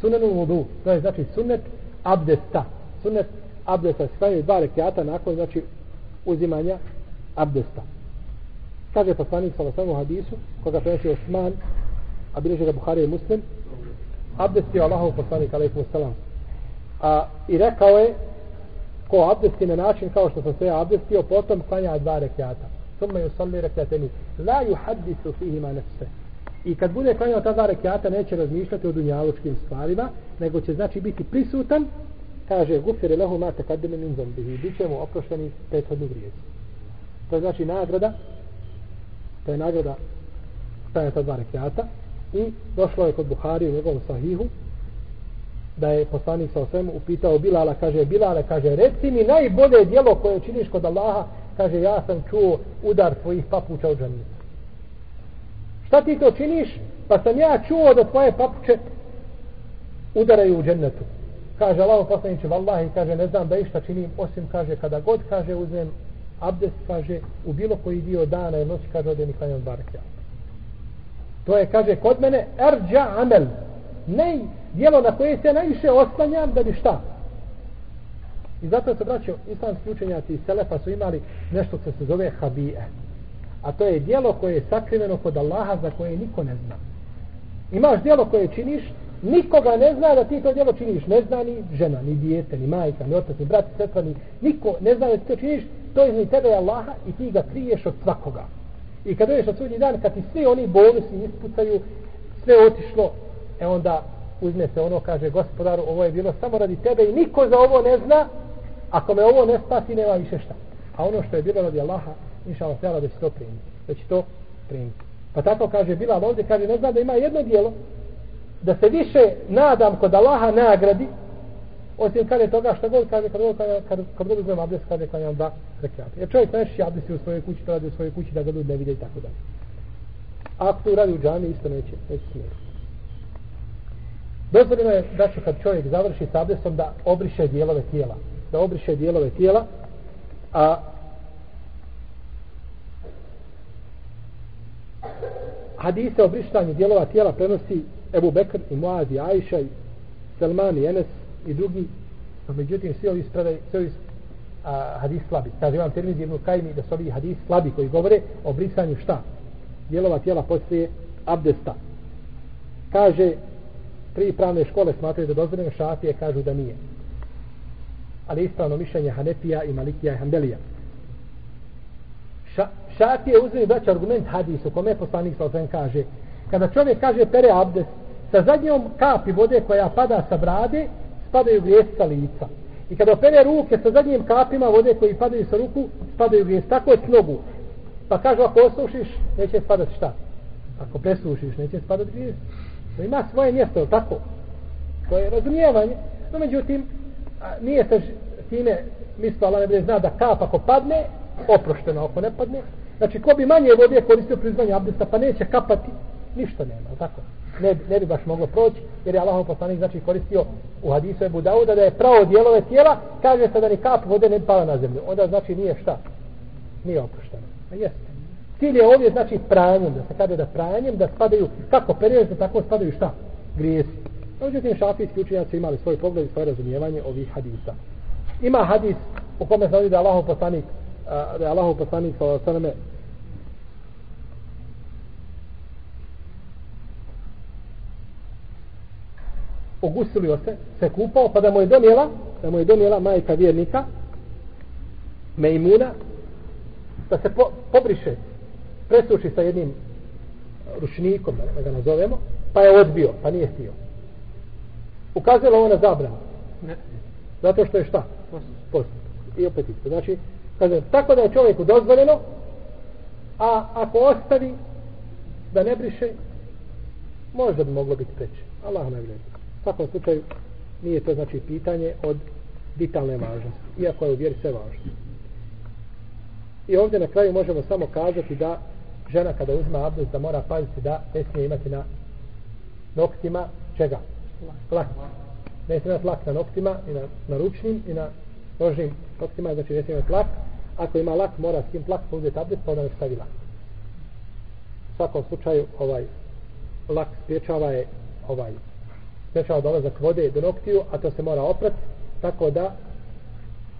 Sunenul vudu, to je znači sunnet abdesta. Sunnet abdesta se klanjaju dva rekiata nakon znači uzimanja abdesta. Kaže poslanik sa u hadisu, koga prenosi Osman, a bilježi ga Buhari i Muslim, abdest je Allahov poslanik, alaikum salam. A, I rekao je, ko abdesti na način kao što sam sve abdestio, potom klanja dva rekiata. Summa yusalli rekiateni. La يحدث fihima نفسه I kad bude klanjao ta dva rekata, neće razmišljati o dunjalučkim stvarima, nego će znači biti prisutan, kaže, gufire lehu ma taqaddama min zombihi. Biće mu oprošteni prethodni grijezi. To je znači nagrada, to je nagrada staje ta dva rekata i došlo je kod Buhari u njegovom sahihu da je poslanik sa osvemu upitao Bilala, kaže Bilala, kaže reci mi najbolje dijelo koje činiš kod Allaha, kaže ja sam čuo udar tvojih papuča u džanicu. Šta ti to činiš? Pa sam ja čuo da tvoje papuče udaraju u džennetu. Kaže Allah poslaniče, vallahi, kaže, ne znam da išta činim, osim, kaže, kada god, kaže, uzmem abdest, kaže, u bilo koji dio dana i noći, kaže, odem i klanjam dva. To je, kaže, kod mene, erđa amel, ne dijelo na koje se najviše oslanjam da bi šta? I zato se braćo, islamski učenjaci iz Selefa su imali nešto što se zove habije. A to je dijelo koje je sakriveno kod Allaha za koje niko ne zna. Imaš dijelo koje činiš, nikoga ne zna da ti to dijelo činiš. Ne zna ni žena, ni dijete, ni majka, ni otac, ni brat, ni sestra, ni niko ne zna da ti to činiš. To je tebe Allaha i ti ga kriješ od svakoga. I kad dođeš na sudnji dan, kad ti svi oni bonusi ispucaju, sve otišlo, e onda uzme se ono, kaže gospodaru, ovo je bilo samo radi tebe i niko za ovo ne zna, ako me ovo ne spasi, nema više šta. A ono što je bilo radi Allaha, inša Allah, da će to primiti. Da će to primiti. Pa tako kaže Bilal ovdje, kaže, ne zna da ima jedno dijelo, da se više nadam kod Allaha nagradi, osim kada je toga što god kaže, kad god, kad, kad god uzmem abdest, kada je klanjam da rekiate. Jer čovjek kaže, abdesti u svojoj kući, to radi u svojoj kući da ga ljudi ne vide i tako dalje. A ako to radi u džami, isto neće, neće smjeti. Dozvoljeno je da će kad čovjek završi s abdestom da obriše dijelove tijela. Da obriše dijelove tijela, a hadise o brištanju dijelova tijela prenosi Ebu Bekr i Muaz i Ajša i Selman i Enes i drugi. No, međutim svi ovi spredaj svi ovi a, hadis slabi. Kaže imam termin Ibn kajmi da su ovi hadis slabi koji govore o brisanju šta? Dijelova tijela poslije abdesta. Kaže tri pravne škole smatraju da dozvoljeno šafije kažu da nije ali ispravno mišljenje Hanefija i Malikija i Hanbelija. Ša, šafije uzmi već argument hadisu kome poslanik sa osvijem kaže kada čovjek kaže pere abdes sa zadnjom kapi vode koja pada sa brade spadaju grijesi sa lica. I kada opere ruke sa zadnjim kapima vode koji padaju sa ruku spadaju grijesi. Tako je s nogu. Pa kaže ako osušiš neće spadati šta? Ako presušiš neće spadati grijesi. To ima svoje mjesto, tako? To je razumijevanje. No, međutim, nije se time mislo, Allah ne zna da kap ako padne, oprošteno ako ne padne. Znači, ko bi manje vode koristio priznanje abdesta, pa neće kapati, ništa nema, tako? Ne, ne bi baš moglo proći, jer je Allahom poslanik znači koristio u hadisu Ebu Dauda da je pravo dijelove tijela, kaže se da ni kap vode ne pala na zemlju. Onda znači nije šta? Nije oprošteno. A jeste. Cilj je ovdje znači pranjem, da se kaže da pranjem, da spadaju, kako period, da tako spadaju šta? Grijesi. Međutim, šafijski učenjaci imali svoj pogled i svoje razumijevanje ovih hadisa. Ima hadis u kome se ovdje da je Allahov poslanik, da je Allahov poslanik sa sveme ogusilio se, se kupao, pa da mu je donijela, da mu je donijela majka vjernika, Mejmuna, da se po, pobriše presuši sa jednim ručnikom, da ga nazovemo, pa je odbio, pa nije htio. Ukazalo ovo na zabranu. Ne. Zato što je šta? Post. I opet isto. Znači, kaže, tako da je čovjeku dozvoljeno, a ako ostavi da ne briše, možda bi moglo biti preče. Allah ne gleda. U svakom slučaju, nije to znači pitanje od vitalne važnosti. Iako je u vjeri sve važno. I ovdje na kraju možemo samo kazati da žena kada uzma abdest da mora paziti da ne smije imati na noktima čega? Lak. Ne smije imati lak na noktima i na, na ručnim i na nožnim noktima, znači ne smije imati lak. Ako ima lak, mora s tim lak pa uzeti abdest, pa onda ne stavi lak. U svakom slučaju, ovaj lak spriječava je ovaj sprečava dolazak vode do noktiju, a to se mora oprati, tako da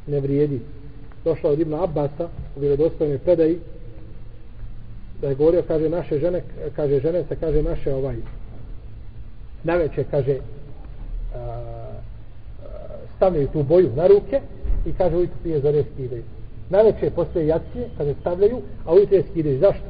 ne vrijedi. Došla od Ibna Abbasa u vjerodostojnoj predaji da je govorio, kaže naše žene, kaže žene se, kaže naše ovaj naveče, kaže a, stavljaju tu boju na ruke i kaže ujutru prije zore skidaju. Naveče postoje jacije, kaže stavljaju, a ujutru je skidaju. Zašto?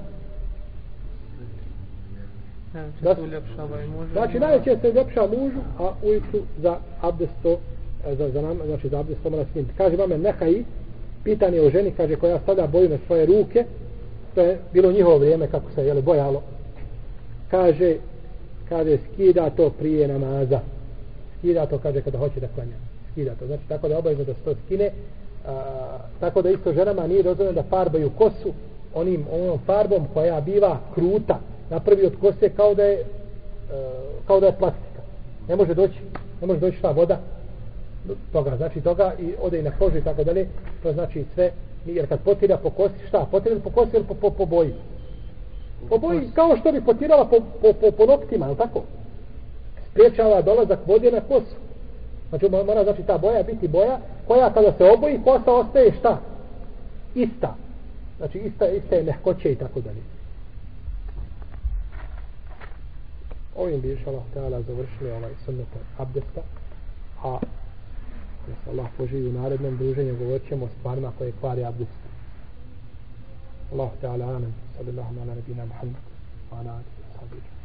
Da i. Znači, najveće se uljepša mužu, a ujutru za abdesto, e, za, za nam, znači za abdesto mora skinuti. Kaže mame, nehaj, pitanje o ženi, kaže, koja sada boju na svoje ruke, to je bilo njihovo vrijeme, kako se je bojalo. Kaže, kaže, skida to prije namaza. Skida to, kaže, kada hoće da klanja. Skida to. Znači, tako da obavezno da se to skine. A, tako da isto ženama nije dozvoljeno da farbaju kosu onim, onom farbom koja biva kruta, napravi od kose kao da je a, kao da je plastika. Ne može doći, ne može doći ta voda toga, znači toga i ode i na kožu i tako dalje. To znači sve, jer kad potira po kosi, šta? Potira po kosi ili po, po, po boji? Po boji, kao što bi potirala po, po, po, po noktima, je tako? Spriječava dolazak vode na kosu. Znači mora znači ta boja biti boja koja kada se oboji kosa ostaje šta? Ista. Znači ista, ista je mehkoće i tako dalje. ovim bi išala ta'ala završili ovaj sunnet abdesta a da se Allah poživi u narednom druženju govorit ćemo o stvarima koje kvari abdest Allah ta'ala amen sallallahu ala nabina Muhammad wa ala alihi wa sahbihi